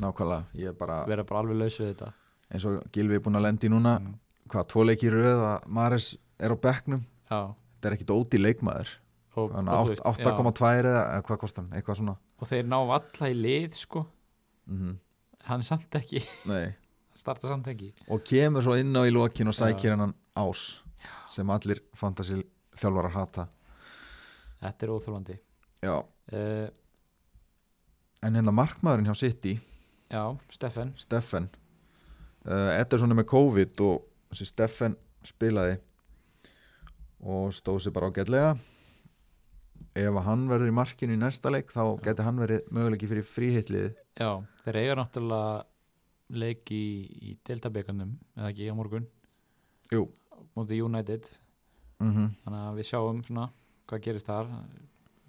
nákvæmlega, ég er bara vera bara alveg laus við þetta. Eins og Gilvi er búin að lendi núna Mm. hvað, tvo leiki í röð að Maris er á bekknum? Já, þetta er ekkit óti leikmaður. Og, Þannig og, að þú veist, 8,2 eða hvað kostar hann, eitthvað svona. Já, og þeir ná alla í lið sko, mm hann er samt ekki. Nei. starta samt ekki. Og kemur svo inn á í lokin og sækir Já. hennan ás sem allir fantasy þjálfarar hata. Þetta er óþólandi já. uh, en hérna markmaðurinn hjá City já, Steffen Steffen uh, Ederson er með COVID og þessi Steffen spilaði og stóð sér bara ágætlega. Ef að hann verður í markinu í næsta leik þá geti hann verið möguleiki fyrir fríhitliði já, þeir eiga náttúrulega leik í, í deltabekandum eða ekki á morgun? Jú. móti United. Mm þannig að við sjáum svona hvað gerist þar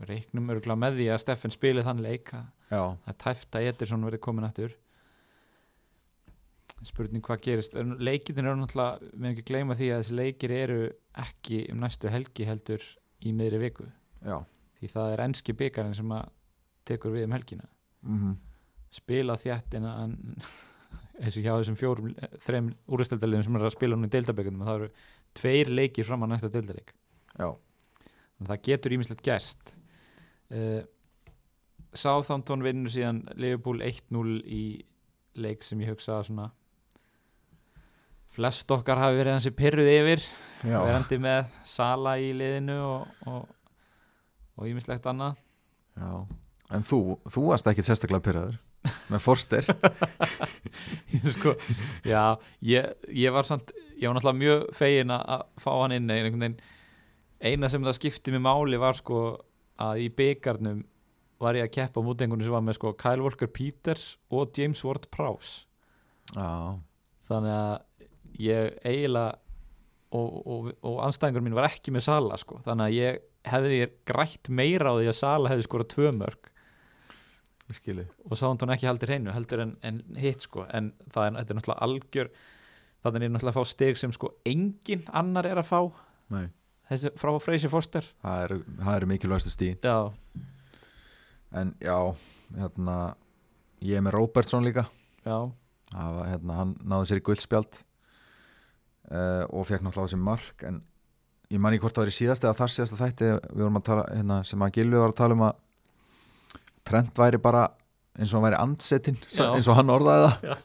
við reiknum örgulega með því að Steffen spili þann leik að já, það tæft að Ederson verði komin aftur. Spurning hvað gerist. Leikitin eru náttúrulega, við hefum ekki gleyma því að þessi leikir eru ekki um næstu helgi heldur í miðri viku. Já. Því það er enski byggarinn sem að tekur við um helgina. Mm spila þjættina eins og hjá þessum fjórum þreim úrstældaliðum sem er að spila núna í deildabekandum það eru tveir leikir fram að næsta deildaleik. Já, það getur ímislegt gerst uh, Southampton vinnur síðan Liverpool 1-0 í leik sem ég hugsa svona flest okkar hafi verið hansi pyrruð yfir já. verandi með Sala í liðinu og, ímislegt annað já. en þú, þú varst ekki sérstaklega pyrraður með Forster sko, já, ég, ég var samt, ég var náttúrulega mjög fegin að fá hann inn eina sem það skipti mig máli var sko að í byggarnum var ég að keppa mútið einhvern sem var með sko Kyle Walker Peters og James Ward-Prowse já, þannig að ég eiginlega og, og, og anstæðingur mín var ekki með Sala sko, þannig að ég hefði grætt meira á því að Sala hefði skorað tvö mörg ég skilu og sá hann ekki haldir hreinu heldur en, en hitt sko. En það er, er náttúrulega algjör þannig er náttúrulega að fá stig sem sko engin annar er að fá. Nei, þessi frá Freysi Foster. Það eru, eru mikilvægstu stíð já, en já, hérna ég er með Robertson líka. Já, var, hérna, hann náði sér í guldspjald uh, og fekk náttúrulega á sér mark. En ég man ekki hvort það var í síðasta eða þar síðasta þætti við vorum að tala, hérna, sem að Gilvi var að tala um að Trent væri bara eins og hann væri andsetin eins og hann orðaði það.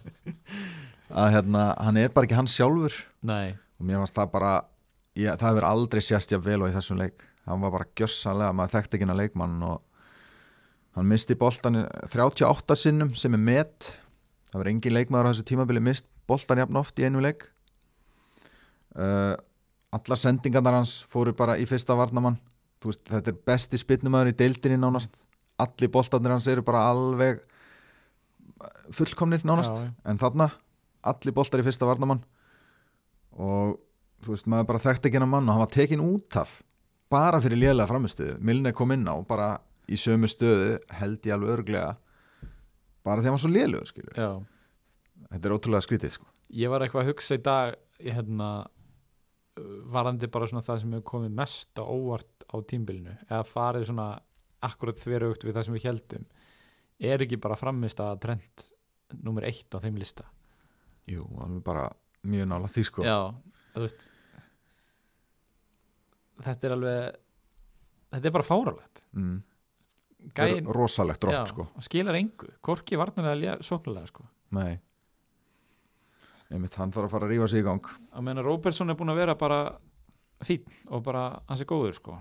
Að hérna, hann er bara ekki hann sjálfur. Nei. Og mér fannst það bara ég, það hefur aldrei sérst jafn vel og í þessum leik. Hann var bara gjössanlega, maður þekkti ekki hann leikmann og hann misti boltan í 38 sinnum sem er met. Það var engin leikmaður á þessu tímabili mist boltan jafn oft í einu leik. Uh, alla sendingarnar hans fóru bara í fyrsta varnamann veist, þetta er besti spynnumæður í deildinni nánast. Allir boltarnir hans eru bara alveg fullkomnir nánast. Já, já. en þarna, allir boltar í fyrsta varnamann og þú veist, maður bara þekkti ekki hennar mann og hann var tekin út af bara fyrir lélega framistuðu Milne kom inn á bara í sömu stöðu held ég alveg örglega bara því að hann var svo lélegur skilur já. þetta er ótrúlega skrítið sko. Ég var eitthvað að hugsa í dag ég hérna varandi bara svona það sem hefur komið mest á óvart á tímbilinu eða farið svona akkurat þverjugt við það sem við heldum er ekki bara framist að trend nummer eitt á þeim lista? Jú, alveg bara mjög nála því sko. Já, þú veist þetta er alveg þetta er bara fáralegt mm. gæin, Þetta er rosalegt drop sko. skilar engu, hvorki varnarlega sóknulega sko. Nei. Einmitt, hann þarf að fara að rífa sig í gang. Að menna Róbertsson er búin að vera bara fín og bara hans er góður sko.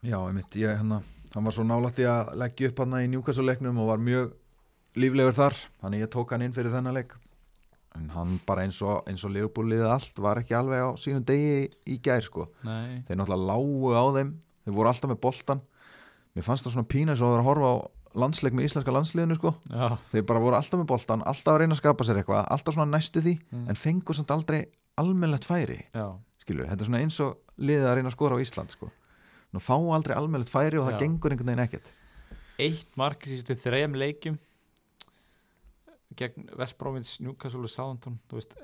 Já, einmitt, ég, hérna, hann var svo nálægt í að leggja upp hann í njúkassuleiknum og var mjög líflegur þar. Þannig ég tók hann inn fyrir þennan leik en hann bara eins og, og leifbúliðið allt var ekki alveg á sínum degi í, gær sko, Nei, þeir náttúrulega lágu á þeim. Þeir voru alltaf með boltan mér fannst það svona pína eins og að vera að horfa á landsleik með íslenska landsliðinu sko. Já, þeir bara voru alltaf með boltan, alltaf að reyna að skapa sér eitthvað alltaf svona næstu því, Mm. en fengur samt aldrei almennlegt færi, skilur þetta er svona eins og liðið að reyna að skora á Ísland sko. Nú fá aldrei almennlegt færi og það Já. gengur einhvern veginn ekkert. Eitt mark í þrejum leikjum gegn Vestbrómins, Newcastle og Southampton þú veist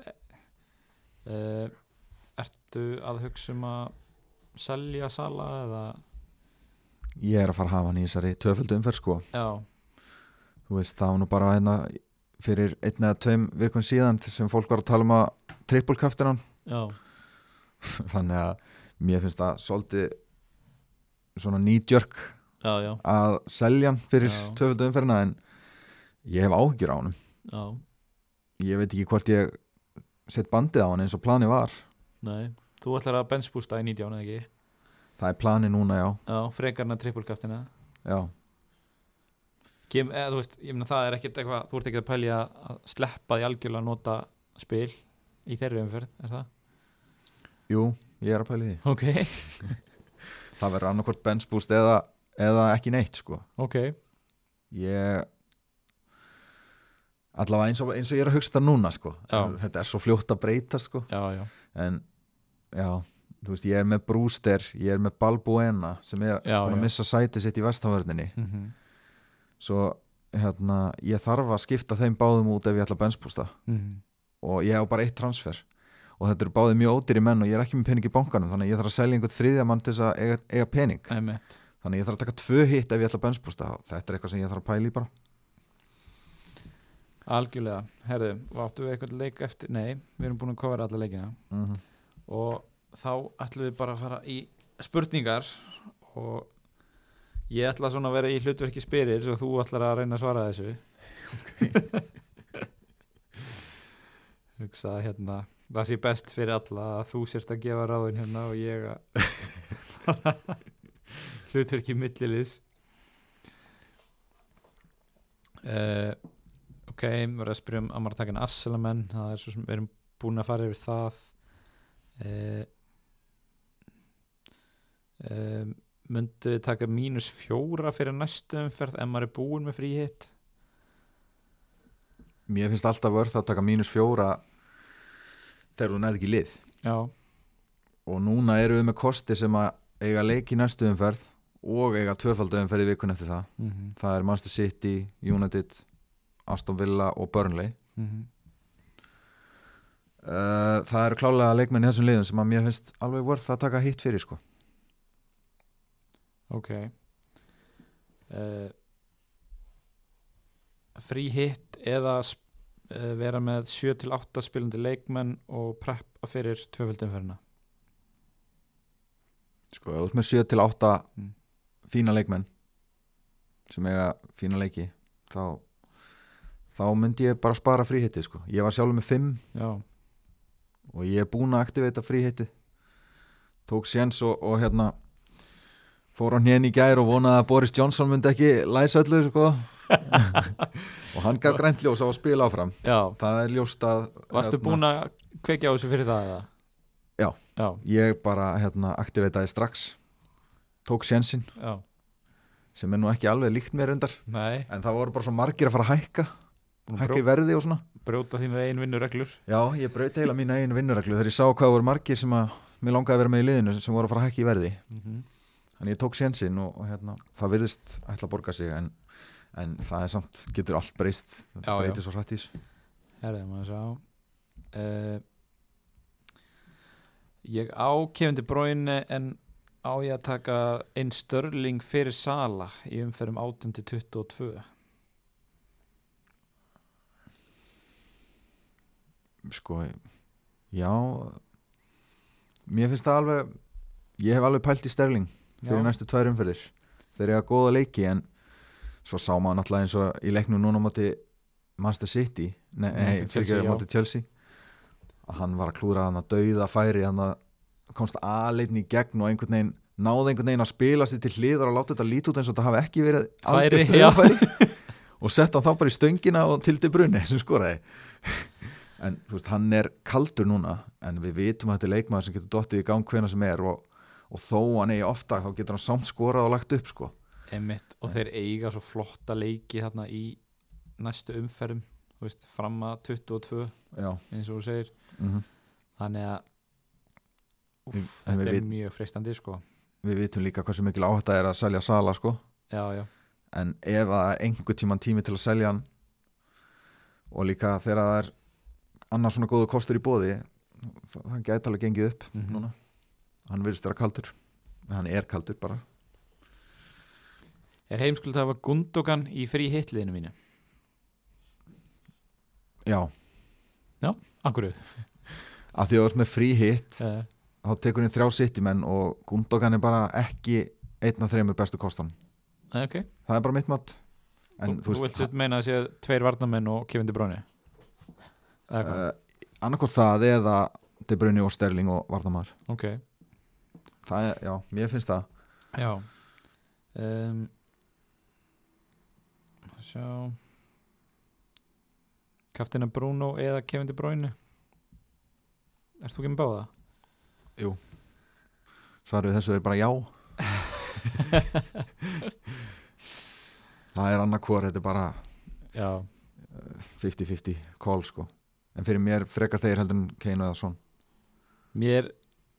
uh, ertu að hugsa um að selja Sala eða? Ég er að fara að hafa hann í þessari töföldu umferð sko. Já, þú veist það var nú bara hérna fyrir einn eða tveim vikun síðan sem fólk var að tala um að trippulkaftir hann. Já, þannig að mér finnst það svolítið svona já, að selja hann fyrir töföldu umferðina en ég hef áhyggjur á hann já. Ég veit ekki hvort ég sett bandið á hann eins og plani var. Nei, þú ætlar að benchbústa í 19 eða ekki? Það er plani núna já, já, frekarna trippulkaftina. Já. Kem, eða, þú veist, ég meina það er ekkert eitthvað þú ert ekkert að pælja að sleppa því algjörlega að nota spil í þeirri umferð, er það? jú, ég er að pæli því. Ok, það verður annarkvort benchboost eða, eða ekki neitt sko. Ok. Ég allavega eins og, eins og ég er að hugsa þetta núna sko. Þetta er svo fljótt að breyta sko. Já, já, en já, þú veist, ég er með Brewster ég er með Balbuena sem er að missa sæti sitt í vestaförninni mm svo hérna, ég þarf að skipta þeim báðum út ef ég ætla að benchboosta og ég hef bara eitt transfer. Og þetta eru báðið mjög ódýri menn og ég er ekki með pening í bankanum þannig ég þarf að selja einhvern þriðja mann til þess að eiga, eiga pening. Æmitt þannig ég þarf að taka tvö hitt ef ég ætla að benchboosta þetta er eitthvað sem ég þarf að pæla í bara Algjörlega, herðu, áttu við eitthvað leik eftir? Nei, við erum búin að kofra alla leikina. Mm og þá ætlum við bara að fara í spurningar og ég ætla svona að vera í hlutverki spyrir og þú ætlar að reyna að svara þessu. Hugsa að hérna það sé best fyrir alla að þú sérst að gefa ráðin hérna og ég að hlutverki milliliðs. Uh, ok, við verðum að spyrja um Amartakin Asselamenn það er svo sem við erum búin að fara yfir það. Uh, um, myndu við taka mínus fjóra fyrir næstu umferð ef maður er búin með frí hitt mér finnst alltaf vörð að taka mínus fjóra þegar þú nærði ekki lið. Já, og núna eru við með kosti sem að eiga leik í næstu umferð og eiga tvöfaldu umferð í vikun eftir það. Mm -hmm. það er Manchester City, United Aston Villa og Burnley. Mm uh, það eru klálega leikmenn í þessum liðum sem að mér finnst alveg vörð að taka hitt fyrir sko. Ok. Uh, frí hitt eða uh, vera með 7-8 spilandi leikmenn og preppa fyrir tvöföldumferðina sko, þú ert með 7 til 8 Mm. fína leikmenn sem eiga fína leiki þá þá myndi ég bara spara fríhitti sko. ég var sjálfur með 5 já, og ég er búin að aktivita fríhitti tók séns og, og hérna fór á hnén í gær og vonaði að Boris Johnson myndi ekki læsa öllu sko. og hann gaf grænt ljós á að spila áfram. Já. það er ljóst að varstu búin að kveikja á þessu fyrir það eða? Já. já, ég bara hérna, aktivitaði strax. Tók sénsinn. Sem er nú ekki alveg líkt mér endar nei. En það voru bara svo margir að fara að hækka brjó, verði og svona. brjóta því með einu vinnureglur. Já, ég braut heila mína einu vinnureglu þegar ég sá hvað voru margir sem að mér langaði að vera með í liðinu sem voru að fara að hækka í verði. Mm -hmm. þannig ég tók sénsinn og, og hérna, það virðist ætla að borga sig en, en það er samt, getur allt breyst. Já. breytir svo hrætt í þessu. Herði, maður sjá uh, Ég á kefindi bróinu en á ég að taka einn störling fyrir Sala í umferðum 18-22 sko, já mér finnst það alveg ég hef alveg pælt í Sterling fyrir Já. næstu tvær umferðir þeir eru að góða leiki en svo sá maður náttúrulega eins og í leiknum núna á móti Manchester City nei, Nei, nei móti Chelsea, Chelsea, að hann var að klúra hann að dauða færi hann að komst aðleitni í gegn og einhvern veginn náði einhvern veginn að spila sér til hliðar og láta þetta lítið út eins og þetta hafi ekki verið Færi, algjört já. dauðafæri og sett hann þá bara í stöngina og til til brunni sem skoraði en þú veist, hann er kaldur núna en við vitum að þetta er leikmaður sem getur dottið í gang hvena sem er og, og þó hann eigi ofta þá getur hann samt skorað og lagt upp sko. Einmitt, og þeir eiga svo flotta leiki hérna í næstu umferðum þú veist, fram að 22 já, eins og þú segir. Mm þannig að úf, En þetta við er mjög freistandi sko. Við vitum líka hversu mikil áhætta er að selja Sala sko. Já, já, en ef það er einhver tíman tími til að selja hann og líka þegar það er annars svona góðu kostur í bóði það gæti alveg gengið upp Mhm. núna. Hann virðist vera kaldur hann er kaldur bara. Er heimskuld að hafa Gundogan í frí hitliðinu mínu? Já, Akkur af því að þú ert með frí hit uh, þá tekur hann þrjá sittimenn og Gundogan er bara ekki einn af þreymur bestu kostan ok, það er bara mitt mat. En þú, þú vilt sérst meina að sé tveir varnamenn og eða hvað, uh, annarkort það eða De Bruyne og Sterling og Vardamar. Ok. Það er, já, mér finnst það. Já. Um, Sjá. Kaftina Bruno eða Kevin De Bruyne? Ert þú ekki með báða? svarið við þessu er bara já. Það er annarkvor þetta er bara Já, 50-50 call sko en fyrir mér frekar þeir heldur en Kane eða Son. Mér,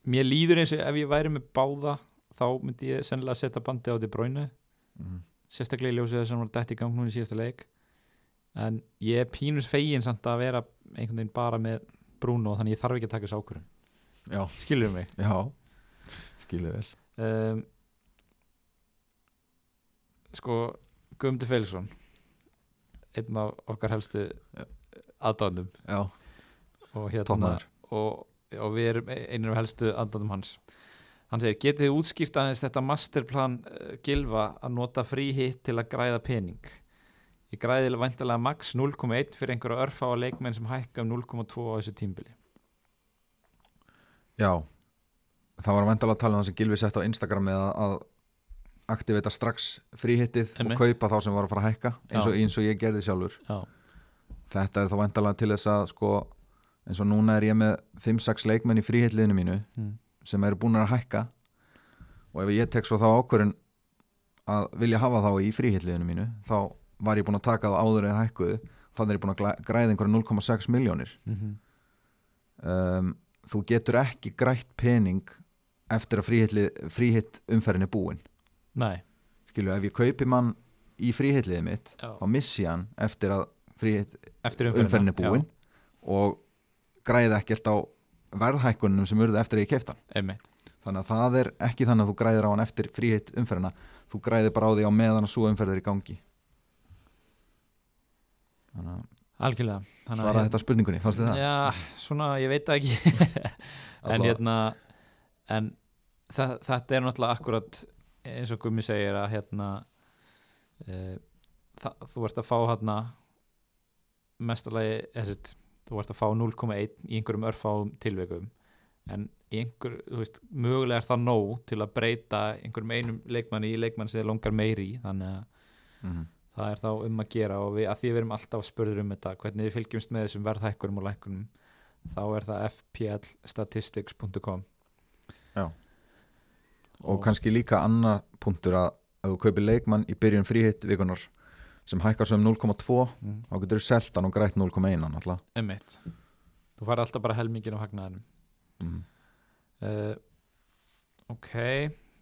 mér líður eins og ef ég væri með báða þá myndi ég sennilega setja bandi á De Bruyne. Mm. sérstaklega í ljósið þess að hann var dætt í gang núna í síðasta leik. En ég er pínus fegin samt að vera einhvern veginn bara með Bruno þannig ég þarf ekki að taka já, skilur mig? Já. Skilið vel. Um, sko Guðmundur Felixson einn af okkar helstu aðdáðum já, og hérna og, og við erum einir af helstu aðdáðum hans. Hann segir, getið þið útskýrt aðeins þetta masterplan uh, Gilva að nota frí hitt til að græða pening? Ég græði væntalega max 0,1 fyrir einhverja örfa á leikmenn sem hækka um 0,2 á þessu tímbili já. Það var vendala að tala um það sem Gilvi sett á Instagram með að, aktivita strax fríhittið og kaupa þá sem var að fara að hækka eins og, eins og ég gerði sjálfur. Já, þetta er þá vendala til þess að sko eins og núna er ég með 5-6 leikmenn í fríhitliðinu mínu mm. sem eru búin að hækka. Og ef ég tek svo þá ákvörðin að vilja hafa þá í fríhitliðinu mínu þá var ég búin að taka þá áður en hækkuðu. Þannig er ég búin að græða einhverja 0,6 miljónir Mm um, þú getur ekki grætt pening eftir að fríhitt umferðin er búin. Nei, skilju, ef ég kaupi mann í fríhitliðið mitt já, þá missi hann eftir að fríhitt eftir umferðin er já, búin og græði ekkert á verðhækkunum sem urðu eftir að ég keifta þannig að það er ekki þannig að þú græðir á hann eftir fríhitt umferðina þú græðir bara á því á meðan að svo umferð er í gangi. Þannig að algjörlega. Svara þetta spurningunni, fannst þið það? Já, svona, ég veit ekki. En hérna en það, þetta er náttúrulega akkurat eins og Gummi segir að hérna e, það, þú ert að fá hérna mestalagi essit, þú ert að fá 0,1 í einhverjum örfáum tilveikum en einhver, þú veist, mögulega er það nóg til að breyta einhverjum einum leikmanni í leikmann sem þið langar meiri þannig að Mhm. það er þá um að gera og við, að því við erum alltaf spurður um þetta hvernig við fylgjumst með þessum verðhækkunum og lækkunum þá er það fplstatistics.com og kannski líka annar punktur að ef þú kaupir leikmann í byrjun fríhitt vikunar sem hækkar um 0,2 mm. þá getur þú selt hann og grætt 0,1 alltaf emitt þú fær alltaf bara helmingin á hagnaðanum mm. uh, ok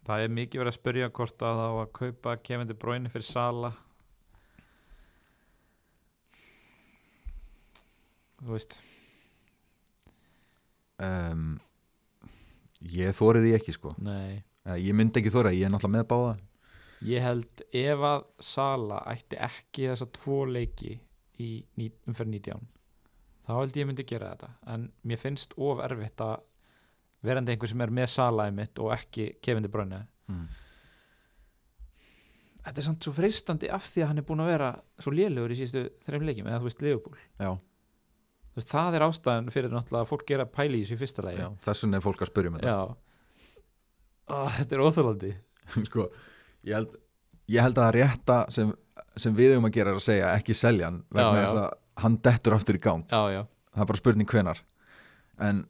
það er mikið verið að spyrja hvort að það á að kaupa Kevin De Bruyne fyrir Sala þú veist. Um, ég þórið því ekki sko. Nei. Eða, ég myndi ekki þórið, ég er náttúrulega með báða Ég held ef að Sala ætti ekki þessa tvo leiki í umferð 19 þá held ég myndi gera þetta. En mér finnst of erfitt að verandi einhver sem er með Sala í mitt og ekki Kevin De Bruyne. Mm. þetta er samt svo freistandi af því að hann er búin að vera svo lélugur í síðustu þreim leikjum eða þú veist Liverpool. Já, Þú veist, það er ástæðan fyrir náttúrulega að fólk gera pæli í þessu í fyrsta lagi. Já, þess vegna er fólk að spyrja um þetta. Já. Ó, þetta er óþólandi sko, ég held, ég held að rétta sem, sem við um að gera er að segja ekki selja hann vegna þess að hann dettur aftur í gang. Já, já, það er bara spurning hvenar en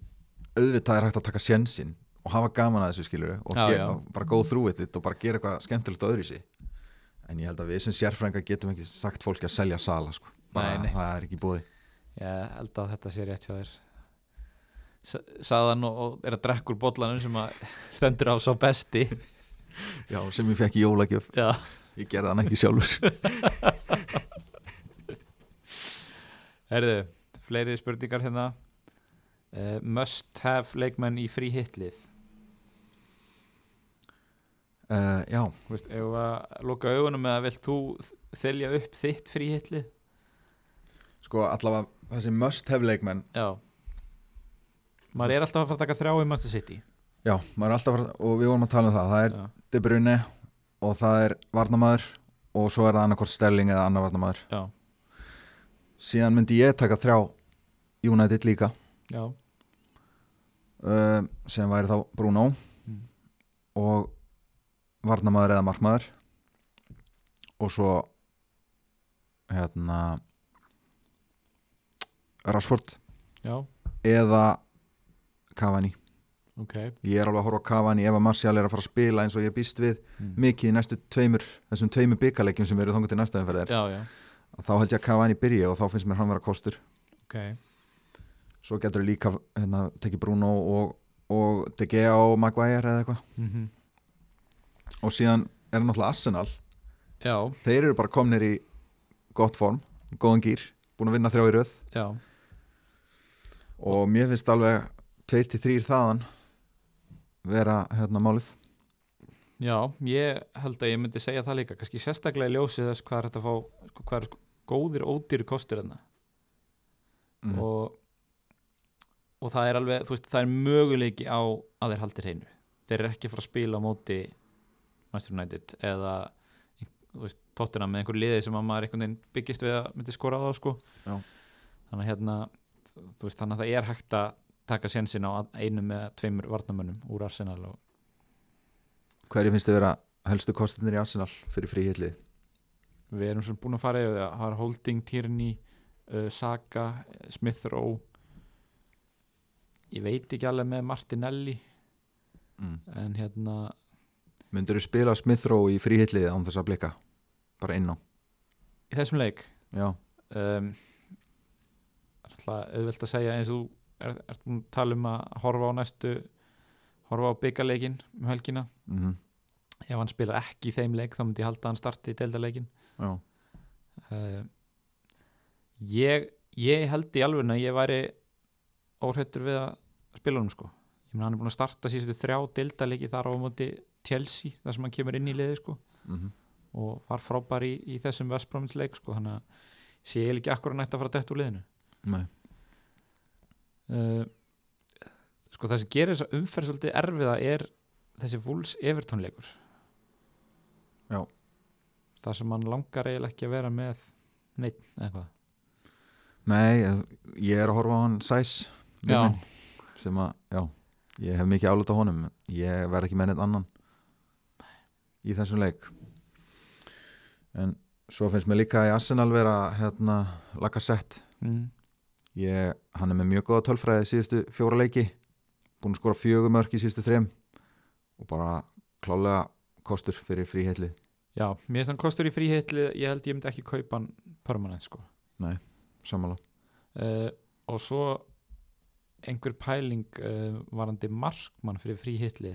auðvitað er hægt að taka sjensinn og hafa gaman að þessu skilur og Já, já. bara go through it og bara gera eitthvað skemmtilegt og öðru í sig en ég held að við sem sérfrænga getum ekki sagt fólki að selja sala sko. bara Nei, nei. það er ekki búið ég held að þetta sé rétt hjá þér. S- sagðan og, og er að drekka úr bollanum sem að stendur á svo besti já, sem ég fekk í jólagjöf. Já, ég gerði hann ekki sjálfur. Herðu fleiri spurningar hérna. Uh, must have leikmenn í frí hitlið? Uh, já, Þú veist, ef að loka augunum með að vilt þú þylja upp þitt frí hitlið? Sko allavega þessi must have leikmenn já. Maður er alltaf að fara að taka þrjá í Master City. Já, maður er alltaf að fara, og við vorum að tala um það. Það er já, De Bruyne og það er Varnamaður og svo er það annarkort Sterling eða annar Varnamaður já, síðan myndi ég taka þrjá United líka. Uh, sem væri þá Bruno Mm. og Varnamaður eða Markmaður. Og svo hérna Rashford já. eða Cavani ok. Ég er alveg að horfa á Cavani ef að Martial er að fara að spila eins og ég býst við mm. mikið í næstu tveimur þessum tveimur byggarleikjum sem eru þangað til næsta já, þá held ég að Cavani byrji og þá finnst mér hann vera kostur. Ok. Svo getur líka hérna, tekið Bruno og, og De Gea og Maguire eða eitthvað. Mm og síðan er hann náttúrulega Arsenal. Já, þeir eru bara komnir í gott form, góðan gýr búin að vinna þrjá í röð. Já. Og mér finnst alveg 2-3 þaðan vera hérna málið Já, ég held að ég myndi segja það líka kannski sérstaklega í ljósið þess hvað er þetta að fá sko, hvað er góðir ódýri kostur þarna mm. og, og það er alveg þú veist, það er möguleiki á að þeir haldir hreinu þeir eru ekki að fara að spila á móti Manchester United eða tóttina með einhver liði sem að maður einhvern veginn byggist við að myndi skora á þá sko Já. þannig að hérna þú veist, þannig að það er hægt að taka sénsinn á einu með tveimur varnamönnum úr Arsenal og hverju finnst þið vera helstu kostunir í Arsenal fyrir fríhillið? Við erum svona búin að fara yfir það. Það er Holding, Tierney, uh, Saka Smith Rowe. Ég veit ekki alveg með Martinelli mm. en hérna myndur þú spila Smith Rowe í fríhillið án þess að blika bara inn á? Í þessum leik? Já, um, er alltaf auðvelt að segja eins og þú er, að tala um að horfa á næstu horfa á byggarleikin um helgina? Mm ef hann spilar ekki í þeim leik þá myndi ég halda að hann starti í deildarleikin uh, ég, ég held í alveg að ég væri óhrættur við að spila honum sko. Ég meina hann er búin að starta síðustu þrjá deildarleiki þar á móti Chelsea þar sem hann kemur inn í liði sko. Mm og var frábær í, í þessum Vestbróminsleik sko. Þannig að sé ég ekki akkur að nætt að fara dætt úr liðinu. Nei. Uh, sko það sem gerir þess að umferð svolítið erfiða er þessi Wolves Everton leikur. Já. það sem hann langar eiginlega ekki að vera með neitt eða hvað Nei, ég er að horfa á hann Sæs minn, sem að, já ég hef mikið álut á honum ég verð ekki með neitt annan í þessum leik. En svo finnst mér líka í Arsenal vera hérna Lacazette. Mm. Ég, hann er með mjög góða tölfræði síðustu fjóra leiki búin að skora fjögur mörk í síðustu þrem og bara klálega kostur fyrir fríheitlið já, mér finnst hann kostur í fríheitli ég held ég myndi ekki kaupa hann permanent sko. Samanlá uh, og svo einhver pæling uh, varandi markmann fyrir fríheitli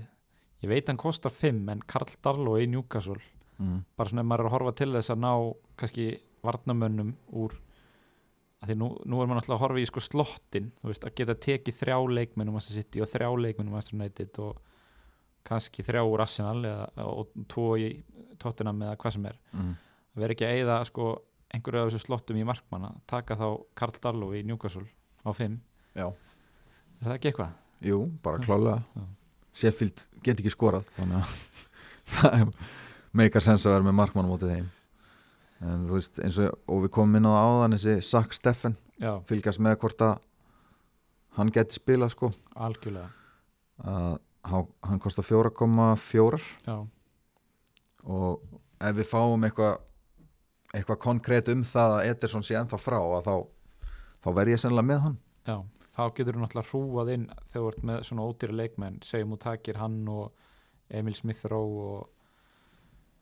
ég veit hann kostar 5 en Karl Darlow í Newcastle mm. bara svona ef maður er að horfa til þess að ná kannski varnamönnum úr að því nú, nú er maður alltaf að horfa í sko slottin veist, að geta tekið þrjá leikmennum að City og þrjá leikmennum að United og kannski þrjá úr Arsenal eða, og tvo í Tottenham eða hvað sem er Mm. að vera ekki að eyða sko einhverju af þessu slottum í markmanna taka þá Karl Darlow í Newcastle á 5 Já. er það ekki eitthvað? Jú, bara klálega. Sheffield get ekki skorað þannig að það meikar sens að vera með markmann á mótið þeim en þú veist eins og, og við komum inn á áðan þessi Sack Steffen já, fylgjast með hvort að hann geti spilað sko. Algjörlega. Að hann, kostar 4,4 já, og ef við fáum eitthvað eitthvað konkrétt um það að Ederson sé ennþá frá að þá, þá verð ég sennilega með hann. Já, þá getur þú náttúrulega hrúað inn þegar þú ert með svona ódýra leikmenn segjum þú takir hann og Emil Smith Rowe og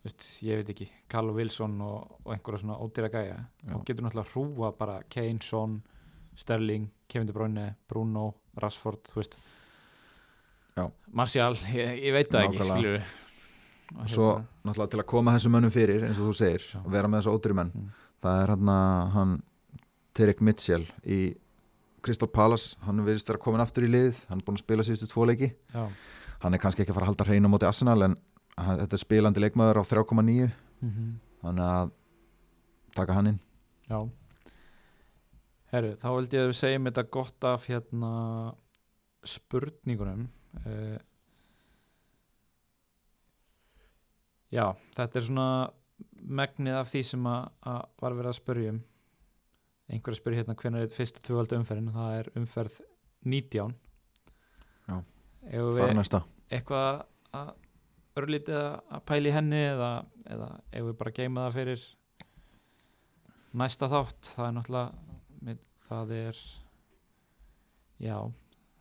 veist, ég veit ekki, Carlo Wilson og, og einhverja svona ódýra gæja Já. þá getur náttúrulega hrúað bara Kane, Son Sterling, Kevin De Bruyne Bruno, Rashford, þú veist Já. Martial, ég, ég veit það ekki Nákvæmlega. skilur svo náttúrulega til að koma þessum mönnum fyrir eins og þú segir, Já. vera með þessu ódýri menn Mm. það er hann hann Terek Mitchell í Crystal Palace, hann virðist vera komin aftur í liðið, hann er búin að spila síðustu tvo leiki já, hann er kannski ekki að fara að halda hreinu á móti Arsenal en þetta er spilandi leikmaður á 3,9 mm þannig að taka hann inn. Já. Herru, þá held ég að við segjum þetta gott af hérna spurningunum. Uh, Já, þetta er svona megnið af því sem að, að var verið að spurja um. Einhver að spurja hérna hvenær er fyrsta tvövalda umferðin? Það er umferð 19 Já. Fara við næsta? eitthvað að örlítið að- í henni eða, eða ef við bara geima það fyrir næsta þátt? Það er náttúrulega það er já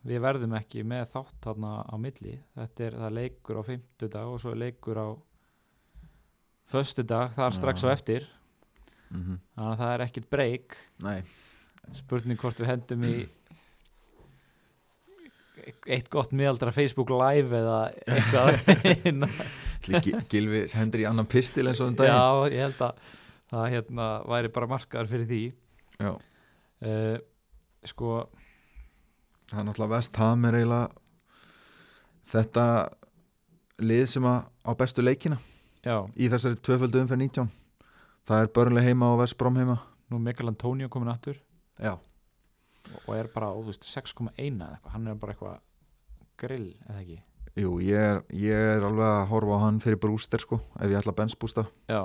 við verðum ekki með þátt þarna á milli. Þetta er það er leikur á fimmtudag og svo er leikur á föstudag þar strax á eftir. Mm þannig að það er ekkit breyk spurning hvort við hendum í eitt gott miðaldra Facebook live eða eitthvað Ætli Gilvi hendur í annan pistil eins og um daginn? Já, ég held að það hérna væri bara markaðar fyrir því. Já. uh, Sko, það er náttúrulega vest Ham er eiginlega þetta lið sem að á bestu leikina já, í þessari tvöföldu umferð 19 það er börnlega heima og Vestbrom heima. Nú Mikael Antonio komin aftur. Já, og er bara, þú veist, 6,1 eða eitthvað, hann er bara eitthvað grill, eða ekki? Jú, ég er, ég er alveg að horfa á hann fyrir brúster sko, ef ég ætla að bensbústa. Já,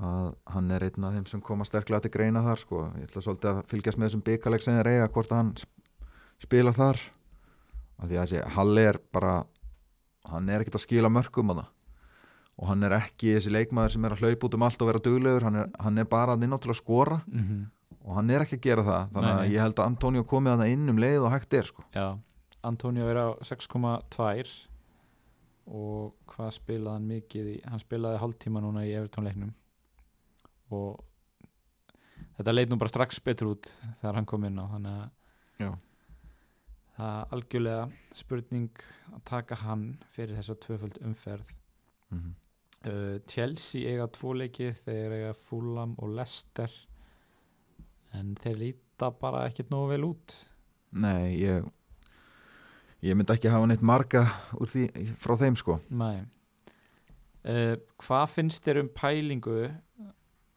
að hann er einn af þeim sem koma sterklega til greina þar sko, ég ætla svolítið að fylgjast með þessum byggaleg sem þeir eiga, hvort að hann sp- spilar þar. Að því að þessi Halli er bara hann er ekkert að skila mörgum að það og hann er ekki þessi leikmaður sem er að hlaupa út um allt og vera duglegur. Hann er, hann er bara að inn á til að skora. Mm og hann er ekki að gera það þannig að ég held að Antonio komið að það inn um leið og hægt er sko. já Antonio er á 6,2 og hvað spilaði hann mikið í, hann spilaði hálftíma núna í Evertón leiknum og þetta leit nú bara strax betur út þegar hann kom inn á þannig að Já. það er algjörlega spurning að taka hann fyrir þessa tvöföld umferð mm -hmm. uh, Chelsea eiga tvo leiki þeir eiga Fulham og Leicester en þeir líta bara ekkert nógu vel út. Nei, ég ég myndi ekki hafa neitt marga því, frá þeim sko. Nei. Uh, Hvað finnst þér um pælingu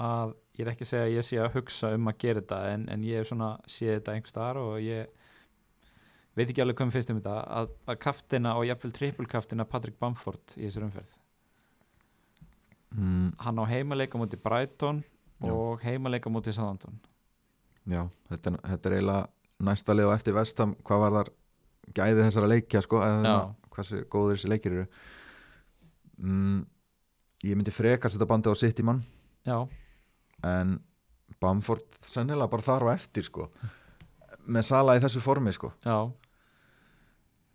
að ég er ekki að segja að ég sé að hugsa um að gera þetta en, en ég hef svona séð þetta einhver staðar og ég veit ekki alveg hvað mér finnst um þetta að, að kaftina og jafnvel trippulkaftina Patrick Bamford í þessar umferð. Mm, hann á heimaleika múti Brighton Já. og heimaleika múti Southampton Já, þetta þetta er eiginlega næsta lið á eftir vestam hvað var þar gæði þessara leikja sko, hversu góður þessi leikir eru. Mm, Ég myndi freka að setja bandi á City mann. Já, en Bamford sennilega bara þar á eftir sko. Með Sala í þessu formi sko. Já,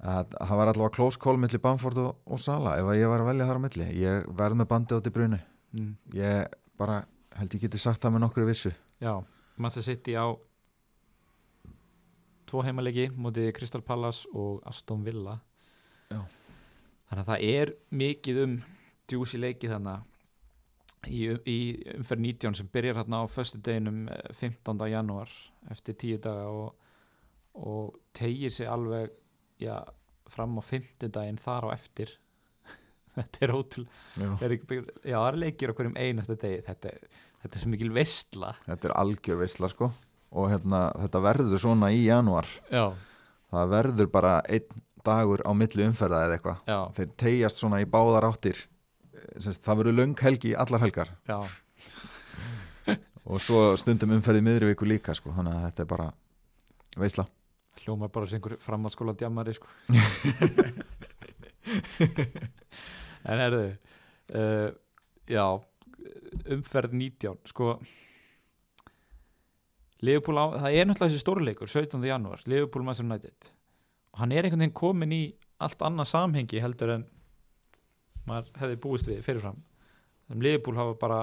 að það var allavega close call milli Bamford og, og Sala ef að ég var að velja þar á milli. Ég verð með bandi á til bruni mm, ég bara held ég geti sagt það með nokkru vissu. Já Manchester City á tvo heimaleiki múti Crystal Palace og Aston Villa Já. þannig að það er mikið um djúsi leiki þannig í, í umferð 19 sem byrjar hérna á föstu deginum 15. janúar eftir tíu daga og, og tegir sig alveg já, fram á 50 daginn þar á eftir þetta er ótrúlega Já. já, það er leikir okkur um einasta degi þetta, er- þetta er svo mikil veistla þetta er algjör veisla sko. Og hérna, þetta verður svona í janúar. Já, það verður bara einn dagur á milli umferða eða eitthvað. Þeir tegjast svona í báðar áttir. Semst, það verður löng helgi allar helgar. Já, og svo stundum umferði miðri viku líka sko, þannig að þetta er bara veisla. Hljóma bara sem einhver framhaldsskóla djamari sko. en herðu uh, já umferð 19 sko Liverpool á, það er náttúrulega þessi stórleikur 17. janúar, Liverpool Manchester United og hann er einhvern veginn komin í allt annað samhengi heldur en maður hefði búist við fyrirfram þannig Liverpool hafa bara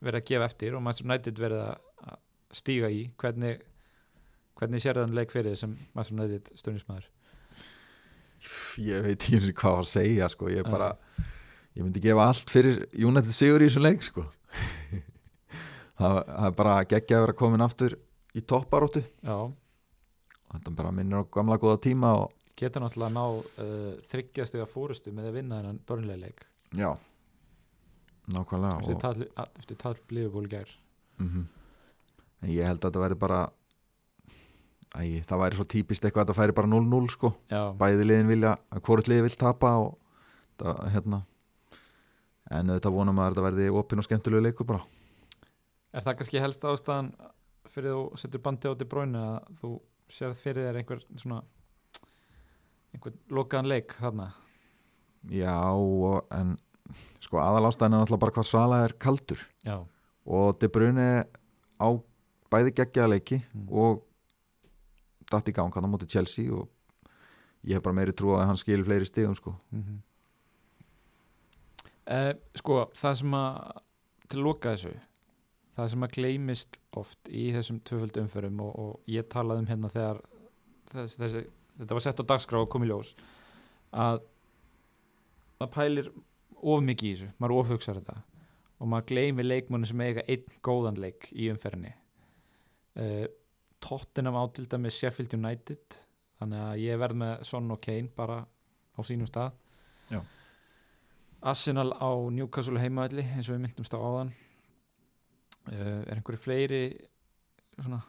verið að gefa eftir og Manchester United verið að stíga í hvernig hvernig sér þann leik fyrir sem Manchester United stundismæður ég veit ekki hvað að segja sko. ég bara ég myndi gefa allt fyrir United Sigur í þessum leik sko. það, það er bara geggja að vera komin aftur í topparóttu þetta bara minnir á gamla góða tíma og geta náttúrulega ná uh, þryggjastega fórustu með að vinna þennan börnlega leik. Já. Nákvæmlega eftir og, tal, eftir tal Liverpool í gær. Mm en ég held að þetta væri bara Æ, það væri svo típist eitthvað að það færi bara 0-0 sko. Já, bæði liðin vilja, hvort liði vil tapa og það, hérna en auðvitað vonum að þetta verði opinn og skemmtilegu leikur bara. Er það kannski helst ástæðan fyrir þú setur bandi á til bróinu að þú sér fyrir þér einhver svona einhver lokaðan leik þarna? Já, en sko aðal ástæðan er náttúrulega bara hvað Sala er kaldur. Já, og De Bruyne á bæði geggjaða leiki Mm. og datt í gang hann á móti Chelsea og ég hef bara meiri trú að hann skil fleiri stigum sko. Mm eh, sko það sem að til að loka þessu það sem að gleymist oft í þessum tvöföldu umförum og, og ég talaði um hérna þegar þessi, þessi, þetta var sett á dagskrá og kom í ljós að maður pælir of mikið í þessu, maður ofhugsar þetta og maður gleymi leikmunni sem eiga einn góðan leik í umferðinni uh, Tottenham á til dæmis Sheffield United þannig að ég verð með Son og Kane bara á sínum stað Já. Arsenal á Newcastle heimaðli eins og við myndumst á áðan. Uh, er einhverju fleiri svona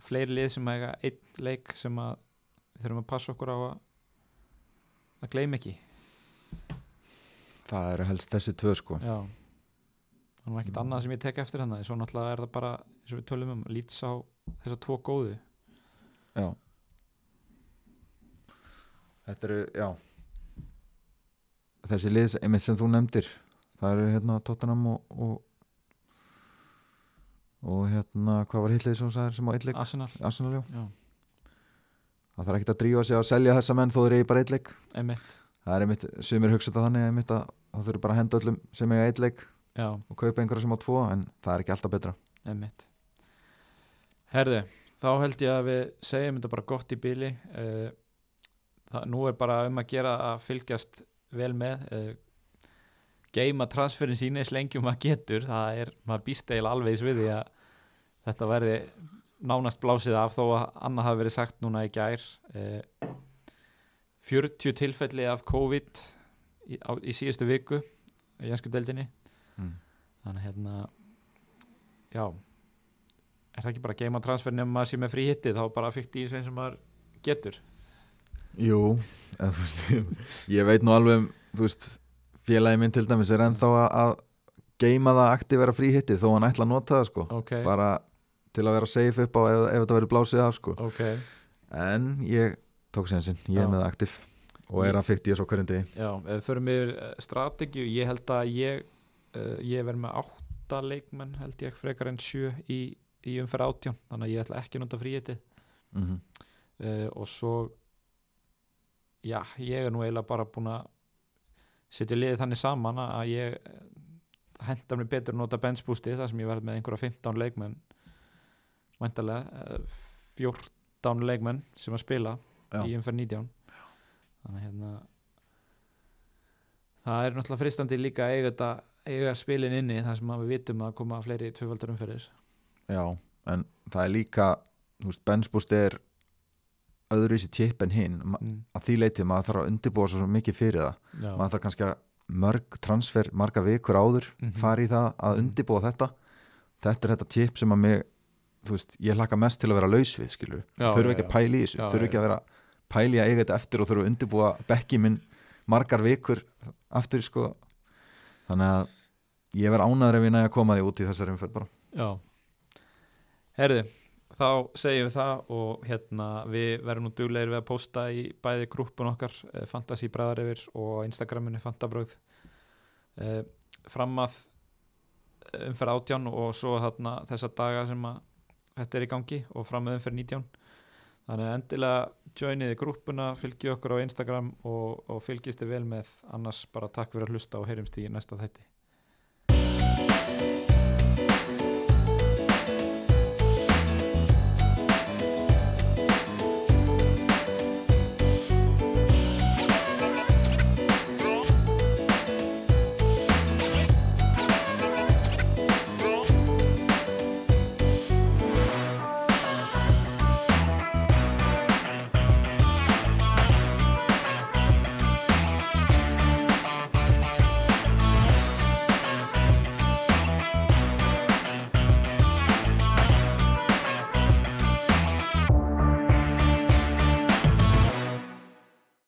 fleiri lið sem eiga einn leik sem að við þurfum að passa okkur á að að gleyma ekki? Það eru helst þessi tvö sko. Já. Það er ekkert Mm. annað sem ég tek eftir hann svo náttúrulega er það bara, eins og við tölum um lýts á þessar tvo góðu. Já. Þetta eru, já þessi lið einmitt sem þú nefndir það eru hérna Tottenham og, og og hérna hvað var hitlið sem þú sagðir sem á eitleik Arsenal, Arsenal, já. já, það þarf ekki að drífa sig að selja þessa menn þó þeir eigi bara emitt það er einmitt, sumir hugsa þetta þannig einmitt að það þurfi bara að henda öllum sem eiga Já, og kaupa einhverja sem á tvo en það er ekki alltaf betra. Emitt Herðu, þá held ég að við segjum þetta bara gott í bíli uh, það, Nú er bara um að gera að fylgjast vel með uh, geima transferin síni eins lengi og maður getur. Það er, maður býst eiginlega alveg við því að þetta verði nánast blásið af þó að annað hafi verið sagt núna í gær. Uh, 40 tilfelli af COVID í, á, í síðustu viku í jansku deildinni. Mm. þannig hérna já er það ekki bara að geima transfer nefnum maður sé með frí hitti þá bara fyrst í eins og maður getur Jú, en, þú veist, ég veit nú alveg um, þú veist, félagi minn til dæmis er ennþá að, geima það aktivera fríhitti þó hann ætla að nota það sko. Ok, bara til að vera safe upp á ef, ef þetta verður blásið af sko. Ok. En ég tók sénsinn, ég Já. er með aktiv og er að fyrst í þessu hverjum degi. Já, ef við förum yfir eh, strategíu, ég held að ég uh, ég verð með átta leikmenn held ég frekar en sjö í, í umferð átján, þannig að ég ætla ekki að nota frí hitti mm -hmm. uh, og svo já, ég er nú eiginlega bara búin að setja liðið þannig saman að ég hendar mér betur að nota benchbústi þar sem ég verð með einhverja 15 leikmenn. Væntalega eh, 14 leikmenn sem að spila Já. í umferð 19 þannig hérna það er náttúrulega fristandi líka að eiga, þetta, eiga spilin inni þar sem við vitum að koma fleiri tvöfaldar umferðir. Já, en það er líka benchboost er öðruvísi tip en hinn. Mm, að því leiti maður þarf að undirbúa svo mikið fyrir það. Já, maður þarf kannski að mörg transfer marga vikur áður Mhm. fara í það að Mhm. undirbúa þetta. Þetta er þetta tip sem að mig þú veist, ég hlakka mest til að vera laus við skilur, þurfu ekki að já. pæla í þessu. þurfu ekki að vera pæli að eiga þetta eftir og þurfu að undirbúa bekki minn margar vikur aftur sko. Þannig að ég verð ánæður ef ég næja að koma því út í þessari umferð bara. Já. Herðu, þá segjum við það og hérna við verðum nú duglegir við að posta í bæði grúppun okkar eh, Fantasí bræðar yfir og á Instagraminu Fantabröð eh, fram að eh, umferð átján og svo þarna þessa daga sem að þetta er í gangi og fram að umferð 19 þannig að endilega joiniði grúppuna, fylgi okkur á Instagram og, og fylgist þið vel með. Annars bara takk fyrir að hlusta og heyrjumst í næsta þætti